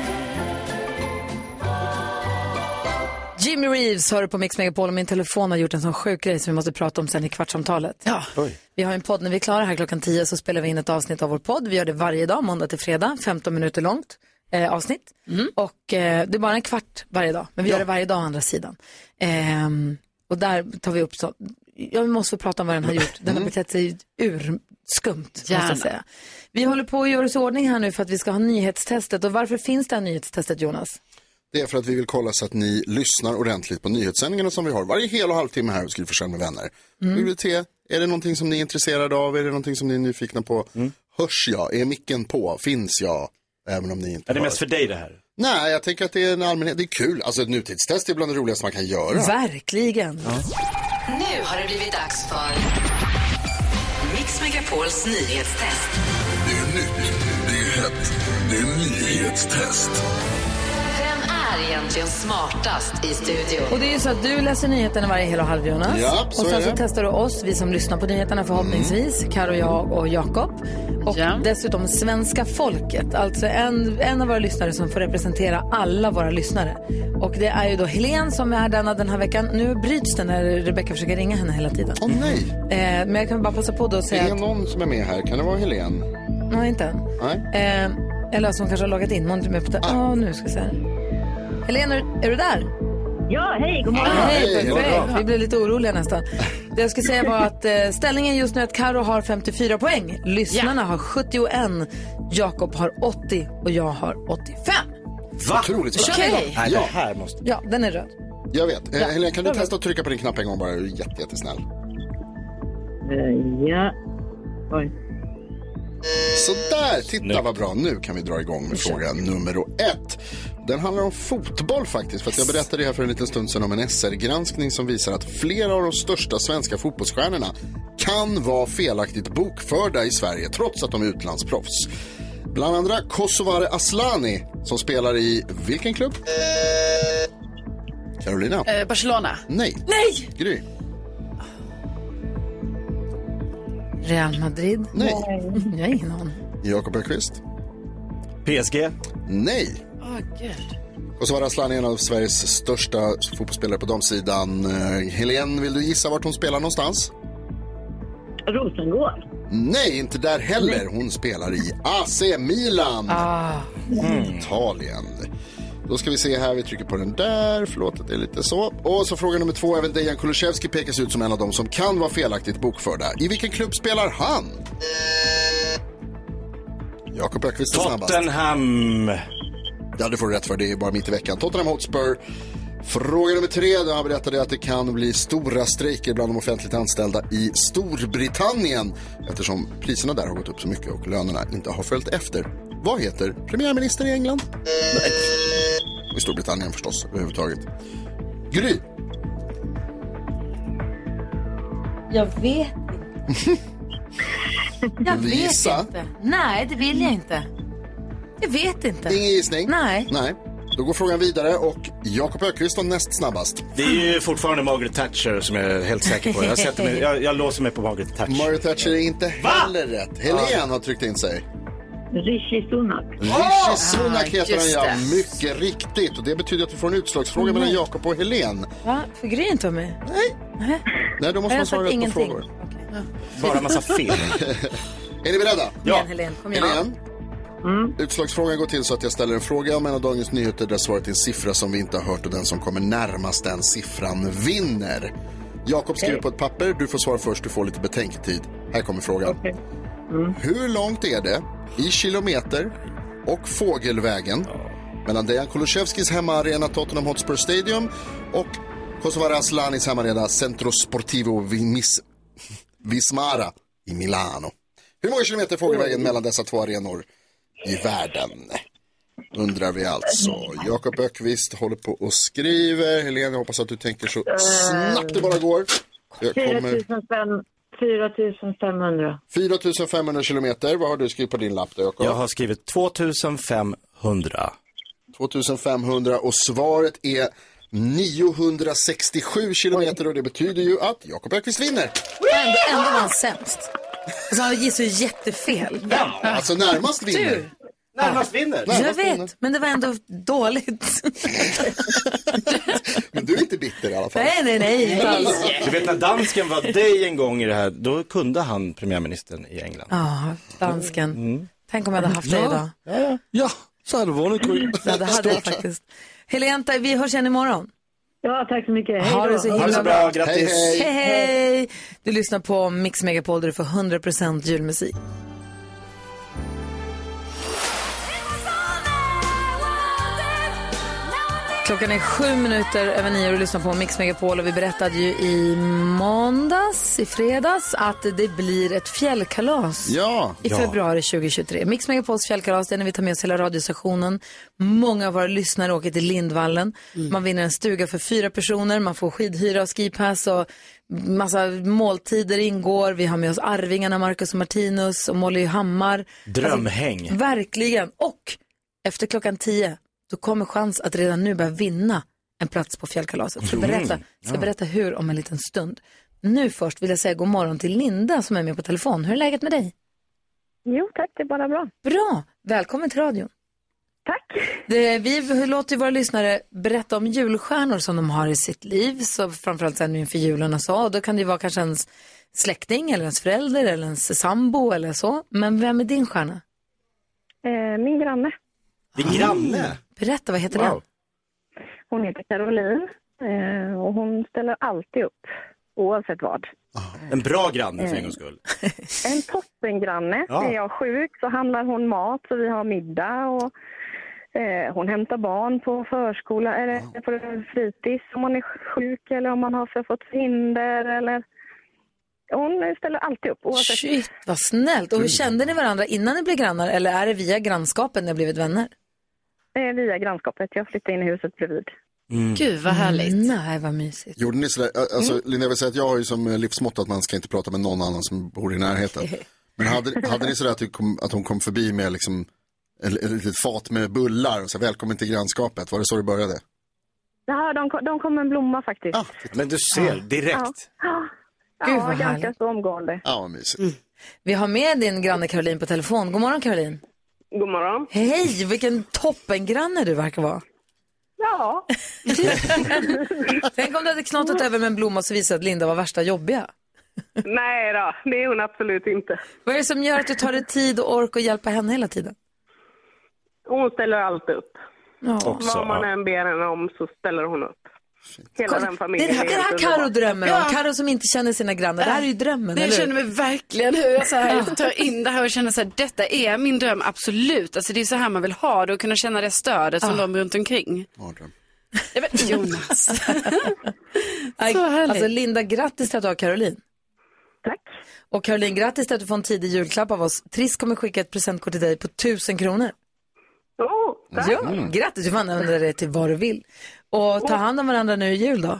Jimmy Reeves hör på Mix Megapol och min telefon har gjort en sån sjuk grej som vi måste prata om sen i kvartsamtalet. Ja. Vi har en podd, när vi är klara här klockan 10 så spelar vi in ett avsnitt av vår podd. Vi gör det varje dag, måndag till fredag, 15 minuter långt eh, avsnitt. Och eh, det är bara en kvart varje dag, men vi gör det varje dag å andra sidan. Ehm, och där tar vi upp så, jag måste få prata om vad den har gjort. Den har betett sig urskumt, måste Gärna. jag säga. Vi håller på att göra oss i ordning här nu för att vi ska ha nyhetstestet. Och varför finns det här nyhetstestet, Jonas? Det är för att vi vill kolla så att ni lyssnar ordentligt på nyhetssändningarna som vi har varje hel och halvtimme här hos Gry Forssell med vänner. Mm. Se, är det någonting som ni är intresserade av? Är det någonting som ni är nyfikna på? Hörs jag? Är micken på? Finns jag? Även om ni inte Är det hör. mest för dig det här? Nej, jag tänker att det är en allmänhet. Det är kul. Alltså ett nutidstest är bland det roligaste man kan göra. Verkligen. Nu har det blivit dags för Mix Megapols nyhetstest. Det är nytt, det är hett, det är nyhetstest. Är egentligen smartast i studion? Och det är ju så att du läser nyheterna varje hel och halv Jonas. Ja, så och sen är så det. testar du oss, vi som lyssnar på nyheterna förhoppningsvis. Karo, jag och Jakob. Och dessutom svenska folket. Alltså en, en av våra lyssnare som får representera alla våra lyssnare. Och det är ju då Helen som är denna den här veckan. Nu bryts den när Rebecca försöker ringa henne hela tiden. Åh nej. Eh, men jag kan bara passa på då och Det säga är att... någon som är med här. Kan det vara Helen? Nej, inte än. Nej. Eh, eller som kanske har loggat in. Någon är med på det. Ah. Åh, nu ska vi se. Helena, är, du där? Ja, hej, god morgon. Hej, Hej, perfekt. Vi blev lite oroliga nästan. Det jag ska säga var att eh, ställningen just nu är att Karo har 54 poäng. Lyssnarna har 71, Jakob har 80 och jag har 85. Va? Otroligt vi igång? Nej, Ja. det här måste... Ja, den är röd. Jag vet. Eh, Ja, Helen, kan du bra, bra. testa att trycka på din knapp en gång bara? Du är jätte, jättesnäll. Eh, ja. Oj. Sådär, titta vad bra. Nu kan vi dra igång med fråga nummer ett. Den handlar om fotboll faktiskt. För att jag berättade här för en liten stund sedan om en SR-granskning som visar att flera av de största svenska fotbollsstjärnorna kan vara felaktigt bokförda i Sverige trots att de är utlandsproffs. Bland andra Kosovare Aslani som spelar i vilken klubb? Carolina? Eh, Barcelona. Nej. Nej! Gry? Real Madrid? Nej. Jag har ingen aning. Jakob Öqvist? PSG? Nej. Åh, gud. Kosovare Asllani är en av Sveriges största fotbollsspelare på damsidan. Uh, Helene, vill du gissa vart hon spelar någonstans? Rosengård. Nej, inte där heller. Hon spelar i AC Milan. Ah. Mm. Italien. Då ska vi se här, vi trycker på den där. Förlåt att det är lite så. Och så fråga nummer två, även Dejan Kulusevski pekas ut som en av dem som kan vara felaktigt bokförda. I vilken klubb spelar han? Jakob Öqvist är snabbast. Tottenham. Ja, det får du rätt för. Det är bara mitt i veckan. Tottenham Hotspur. Fråga nummer tre. Där berättade jag att det kan bli stora strejker bland de offentligt anställda i Storbritannien eftersom priserna där har gått upp så mycket och lönerna inte har följt efter. Vad heter premiärminister i England? Nej. I Storbritannien förstås, överhuvudtaget. Gry. Jag vet inte. Jag Lisa? vet inte. Nej, det vill jag inte. Jag vet inte. Ingen gissning? Nej. Nej. Då går frågan vidare och Jakob Öqvist var näst snabbast. Det är ju fortfarande Margaret Thatcher som jag är helt säker på. Jag, sätter mig, jag, jag låser mig på Margaret Thatcher. Margaret Thatcher är inte heller rätt. Helene har tryckt in sig. Rishi Sunak. Rishi Sunak heter han ja, mycket riktigt. Och det betyder att vi får en utslagsfråga mellan Jakob och Helene. Va? Får Gry inte med? Nej. Nej. Då måste man svara rätt på ingenting. frågor. Bara massa fel. Är ni beredda? Igen, Helene. Kom igen. Helene? Utslagsfrågan går till så att jag ställer en fråga om en av dagens nyheter där svaret är en siffra som vi inte har hört och den som kommer närmast den siffran vinner. Jakob skriver på ett papper, du får svara först, du får lite betänketid. Här kommer frågan. Hur långt är det i kilometer och fågelvägen mellan Dejan Kulusevskis hemmaarena Tottenham Hotspur Stadium och Kosovare Aslanis hemmaarena Centro Sportivo Vimis, Vismara i Milano. Hur många kilometer är fågelvägen mellan dessa två arenor i världen? Undrar vi alltså. Jakob Ökvist håller på och skriver. Helene, jag hoppas att du tänker så snabbt det bara går. Jag kommer... 4500. 4500 kilometer. Vad har du skrivit på din lapp då, Jakob? Jag har skrivit 2500. 2500 och svaret är 967 kilometer och det betyder ju att Jakob Ökvist vinner. Ändå, ändå var han sämst. Alltså han gissade ju jättefel. Ja, alltså närmast vinner. Tur. Närmast vinner. Jag Närmast vinner. vet, men det var ändå dåligt. Men du är inte bitter i alla fall. nej, nej, nej. inte alls. Du vet när dansken var dig en gång i det här, då kunde han premiärministern i England. Ja, dansken. Tänk om jag hade haft dig idag. Ja, så har du vunnit Gry. Ja, det hade jag faktiskt. Helene, vi hörs igen imorgon. Ja, tack så mycket. Hej Ha det så Ha det himla så bra, grattis. Hej, Hej, hej! Du lyssnar på Mix Megapol där du får 100% julmusik. Klockan är sju minuter över nio och du lyssnar på Mix Megapol och vi berättade ju i måndags, i fredags, att det blir ett fjällkalas Ja. i februari 2023. Mix Megapols fjällkalas, det är när vi tar med oss hela radiostationen. Många av våra lyssnare åker till Lindvallen. Man vinner en stuga för fyra personer, man får skidhyra och skipass och massa måltider ingår. Vi har med oss Arvingarna, Marcus och Martinus och Molly Hammar. Drömhäng. Alltså, verkligen. Och efter klockan tio, då kommer chans att redan nu börja vinna en plats på fjällkalaset. Ska berätta, ska berätta hur om en liten stund. Nu först vill jag säga god morgon till Linda som är med på telefon. Hur är läget med dig? Jo, tack. Det är bara bra. Bra, välkommen till radion. Tack. Det, vi låter våra lyssnare berätta om julstjärnor som de har i sitt liv, så framförallt sen nu inför julen och så. Och då kan det ju vara kanske ens släkting eller ens förälder eller ens sambo eller så. Men vem är din stjärna? Eh, min granne. Din granne? Berätta, vad heter Wow. den? Hon heter Caroline eh, och hon ställer alltid upp, oavsett vad. En bra granne för en gångs skull. En toppengranne. Ja. Är jag sjuk så handlar hon mat så vi har middag och eh, hon hämtar barn på förskola eller på fritids om man är sjuk eller om man har för fått hinder eller hon ställer alltid upp oavsett. Shit, vad snällt. Och hur kände ni varandra innan ni blev grannar eller är det via grannskapet ni har blivit vänner? Eh, via grannskapet. Jag flyttade in i huset bredvid. Gud vad härligt. Nej, vad mysigt. Gjorde ni sådär, alltså Linda jag vill säga att jag har ju som eh, livsmotto att man ska inte prata med någon annan som bor i närheten. Men hade, hade ni sådär att, kom, att hon kom förbi med liksom ett, litet fat med bullar och så välkommen till grannskapet, var det så det började? Ja, de, kom- de kom med en blomma faktiskt. Men du ser, direkt. Ja, Gud, ja vad ganska härligt. så omgående. Ja, vad mysigt. Vi har med din granne Caroline på telefon. God morgon Caroline. God morgon. Hej, vilken toppengranne du verkar vara. Ja. Tänk om du hade knatat över med en blomma så visade att Linda var värsta jobbiga. Nej då, det är hon absolut inte. Vad är det som gör att du tar dig tid och ork att hjälpa henne hela tiden? Hon ställer alltid upp. Ja. Också, Vad man ja. än ber henne om så ställer hon upp. Hela den Det är familjen det här, det helt här Karo underbar. drömmer om. Ja. Karo som inte känner sina grannar. Det här är ju drömmen, Jag eller hur? känner mig verkligen hur jag så här tar in det här och känner så här, detta är min dröm, absolut. Alltså det är så här man vill ha det och kunna känna det stödet från de runt omkring. Ja, men Jonas. Så härligt. Alltså Linda, grattis till att du har Caroline. Tack. Och Caroline, grattis till att du får en tidig julklapp av oss. Triss kommer skicka ett presentkort till dig på tusen kronor. Oh, tack. Ja, grattis, du får använda det till vad du vill. Och ta hand om varandra nu i jul då.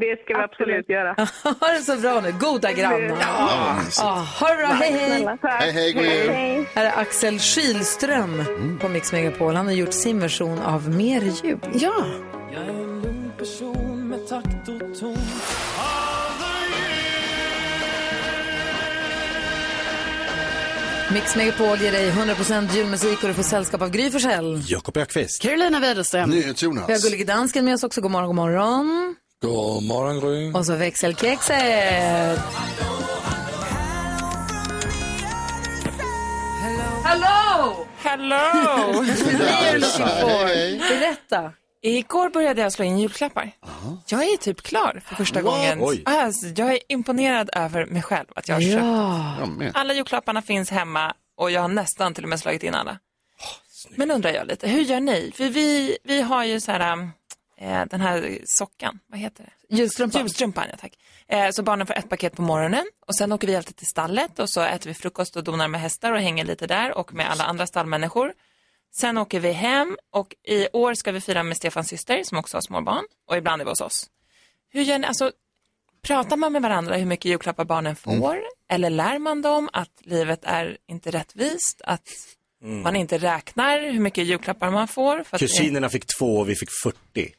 Det ska vi absolut göra. ha det så bra nu, goda grannar. Ja. Ja, ha det bra, hej hej. Hej, hej, god jul. Hej. Här är Axel Kylström på Mix Megapol. Han har gjort sin version av Mer jul. Ja. Jag är en lugn person med takt och ton Mix Megapol ger dig 100% julmusik och du får sällskap av Gry Forssell. Jakob Ökvist. Carolina Widerström. Vi har. Gullige Dansken med oss också. God morgon, god morgon. God morgon Gry. Och så växelkexet. Hallå! Hello! Berätta. Igår började jag slå in julklappar. Jag är typ klar för första What? gången. Oj. Alltså, jag är imponerad över mig själv att jag har köpt. Alla julklapparna finns hemma och jag har nästan till och med slagit in alla. Men undrar jag lite, hur gör ni? För vi, vi har ju så här, eh, den här sockan, vad heter det? Julstrumpan. Julstrumpan, ja tack. Eh, så barnen får ett paket på morgonen och sen åker vi alltid till stallet och så äter vi frukost och donar med hästar och hänger lite där och med alla andra stallmänniskor. Sen åker vi hem och i år ska vi fira med Stefans syster som också har småbarn och ibland är vi hos oss. Hur gör ni, alltså, pratar man med varandra hur mycket julklappar barnen får? Eller lär man dem att livet är inte rättvist? Att Mm. man inte räknar hur mycket julklappar man får? För att det- Kusinerna fick två och vi fick 40.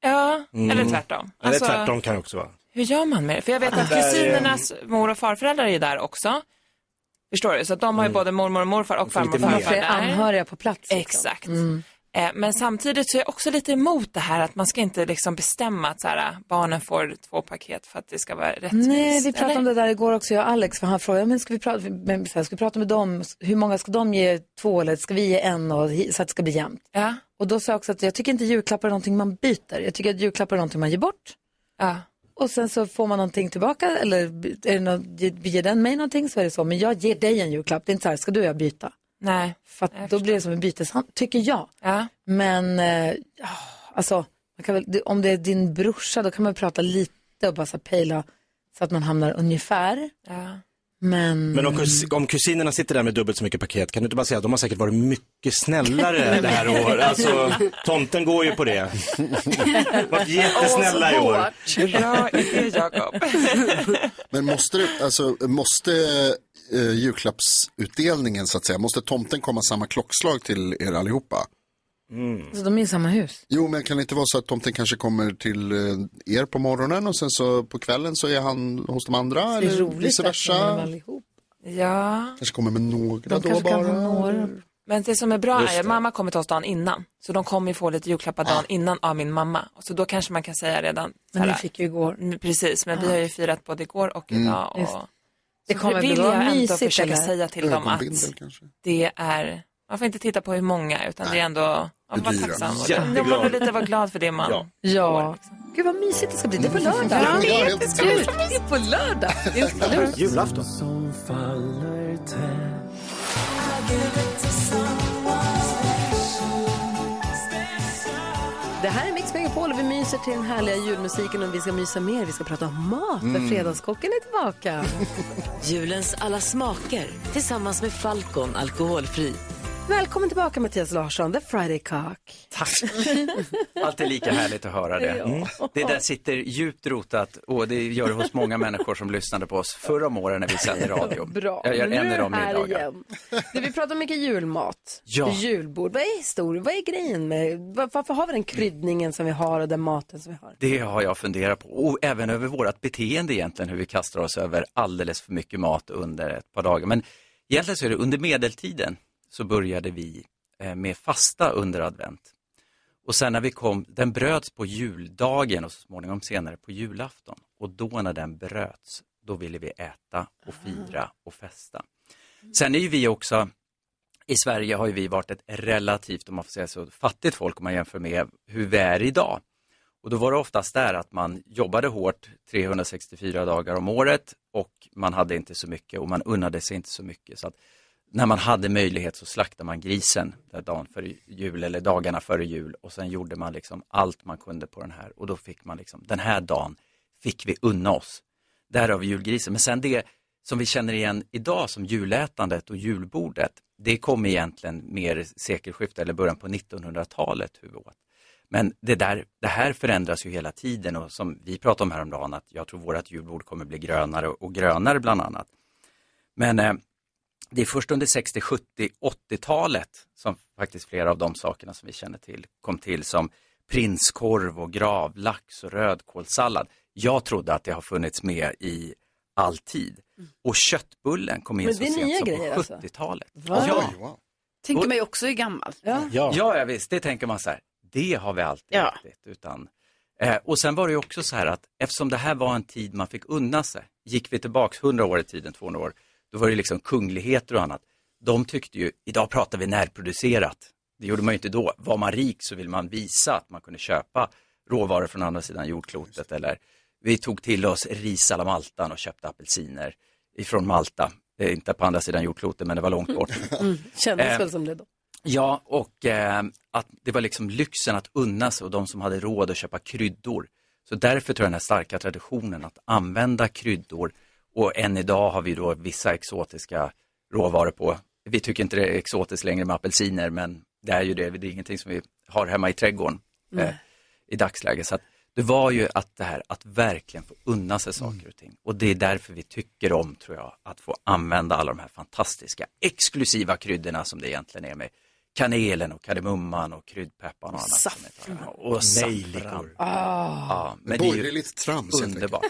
Ja, Mm. eller tvärtom. Eller Alltså, tvärtom kan det också vara. Hur gör man med det? För jag vet att kusinernas mor och farföräldrar är där också. Förstår du? Så att de har ju både mormor och morfar och farmor och farfar fler där. anhöriga på plats. liksom. Exakt. Mm. Eh, Men samtidigt så är jag också lite emot det här att man ska inte liksom bestämma att så här, barnen får två paket för att det ska vara rättvist. Nej, vi pratade eller? om det där igår också, jag och Alex, för han frågade, men ska vi prata, men, så här, ska vi prata med dem, hur många ska de ge två eller ska vi ge en och, hi- så att det ska bli jämnt? Ja. Och då sa jag också att jag tycker inte julklappar är någonting man byter, jag tycker att julklappar är någonting man ger bort. Ja. Och sen så får man någonting tillbaka eller är det något, ge- ger den mig någonting så är det så, men jag ger dig en julklapp, det är inte så här, ska du och jag byta? Nej. För att då blir det som en byteshandel, tycker jag. Ja. Men, eh, ja, alltså, väl, om det är din brorsa då kan man prata lite och bara så pejla så att man hamnar ungefär. Ja. Men, Men om, kus, om kusinerna sitter där med dubbelt så mycket paket, kan du inte bara säga att de har säkert varit mycket snällare det här året? Alltså, tomten går ju på det. Varit jättesnälla i år. Bra idé, Jakob. Men måste, det, alltså, måste eh, julklappsutdelningen så att säga, måste tomten komma samma klockslag till er allihopa? Så de är i samma hus? Jo, men kan det inte vara så att tomten kanske kommer till eh, er på morgonen och sen så på kvällen så är han hos de andra? Det är eller roligt vice att de är versa? allihop. Ja. Kanske kommer med några De då kanske bara? några. Men det som är bra Just är att det. mamma kommer till oss dagen innan. Så de kommer ju få lite julklappar dagen innan av min mamma. Och så då kanske man kan säga redan. Men ni fick ju igår. mm, Precis, men vi Ja. har ju firat både igår och Mm. idag. Just. Och... Det Så kommer vill bli jag ändå mysigt, försöka eller? säga till dem att det är, man får inte titta på hur många utan det är ändå, vara dyra. tacksam. Och Jätteglad. det- Man får lite vara glad för det man Ja. Ja. Gud vad mysigt det ska bli. Det är på lördag. Ja, det, är helt jättekul. det är på lördag. Julafton. Det här är Mix Megapol Megapol. Vi myser till den härliga julmusiken och vi ska mysa mer. Vi ska prata om mat, för Mm. Fredagskocken är tillbaka. Julens alla smaker tillsammans med Falcon alkoholfri. Välkommen tillbaka Mattias Larsson, The Friday Cock. Tack. Alltid lika härligt att höra det. Mm. Det där sitter djupt rotat och det gör det hos många människor som lyssnade på oss förra om åren när vi sände radio. Bra, Jag gör nu en i de här middagar. igen. Du, vi pratar mycket julmat, Ja. julbord. Vad är historien? Vad är grejen med, var- varför har vi den kryddningen som vi har och den maten som vi har? Det har jag funderat på och även över vårt beteende egentligen, hur vi kastar oss över alldeles för mycket mat under ett par dagar. Men egentligen så är det under medeltiden så började vi eh, med fasta under advent. Och sen när vi kom, den bröts på juldagen och så småningom senare på julafton. Och då när den bröts, då ville vi äta och fira och festa. Sen är ju vi också, i Sverige har ju vi varit ett relativt, om man får säga så, fattigt folk om man jämför med hur vi är idag. Och då var det oftast där att man jobbade hårt 364 dagar om året och man hade inte så mycket och man unnade sig inte så mycket. Så att när man hade möjlighet så slaktade man grisen där dagen före jul eller dagarna före jul och sen gjorde man liksom allt man kunde på den här och då fick man liksom, den här dagen fick vi unna oss. Därav julgrisen. Men sen det som vi känner igen idag som julätandet och julbordet, det kom egentligen mer sekelskiftet eller början på 1900-talet hur vi åt. Men det, där, det här förändras ju hela tiden och som vi pratade om häromdagen att jag tror vårt julbord kommer bli grönare och grönare bland annat. Men eh, det är först under 60, 70, 80-talet som faktiskt flera av de sakerna som vi känner till kom till som prinskorv och gravlax och rödkålssallad. Jag trodde att det har funnits med i all tid. Och köttbullen kom in så sent som på grejer alltså? 70-talet. Va? Ja. Tänker Och- man ju också är gammal. Ja. Ja. visst, det tänker man så här, det har vi alltid Ja. ätit. Utan, eh, och sen var det ju också så här att eftersom det här var en tid man fick unna sig, gick vi tillbaks 100 år i tiden, 200 år, då var det liksom kungligheter och annat. De tyckte ju, idag pratar vi närproducerat. Det gjorde man ju inte då. Var man rik så vill man visa att man kunde köpa råvaror från andra sidan jordklotet. Eller vi tog till oss ris alla Maltan och köpte apelsiner ifrån Malta. Är inte på andra sidan jordklotet men det var långt bort. Mm, kändes Eh, väl som det då. Ja, och eh, att det var liksom lyxen att unna sig och de som hade råd att köpa kryddor. Så därför tror jag den här starka traditionen att använda kryddor och än idag har vi då vissa exotiska råvaror på. Vi tycker inte det är exotiskt längre med apelsiner men det är ju det, det är ingenting som vi har hemma i trädgården eh, i dagsläget. Så att det var ju att det här att verkligen få unna sig saker och ting. Och det är därför vi tycker om, tror jag, att få använda alla de här fantastiska exklusiva kryddorna som det egentligen är med kanelen och kardemumman och kryddpepparn och annat. Saffran. Och saffran. Ah. Ja, men det är ju Borgerligt trams. underbart.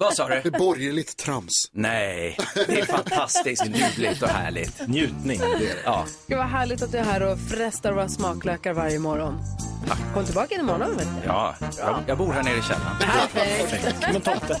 Vad sa du? Det är borgerligt trams. Nej, det är fantastiskt ljuvligt och härligt. Njutning. Ja. Gud vad härligt att du är här och frestar våra smaklökar varje morgon. Kom tillbaka imorgon vet du. Ja, jag, jag bor här nere i källaren. Perfekt. Som en tomte.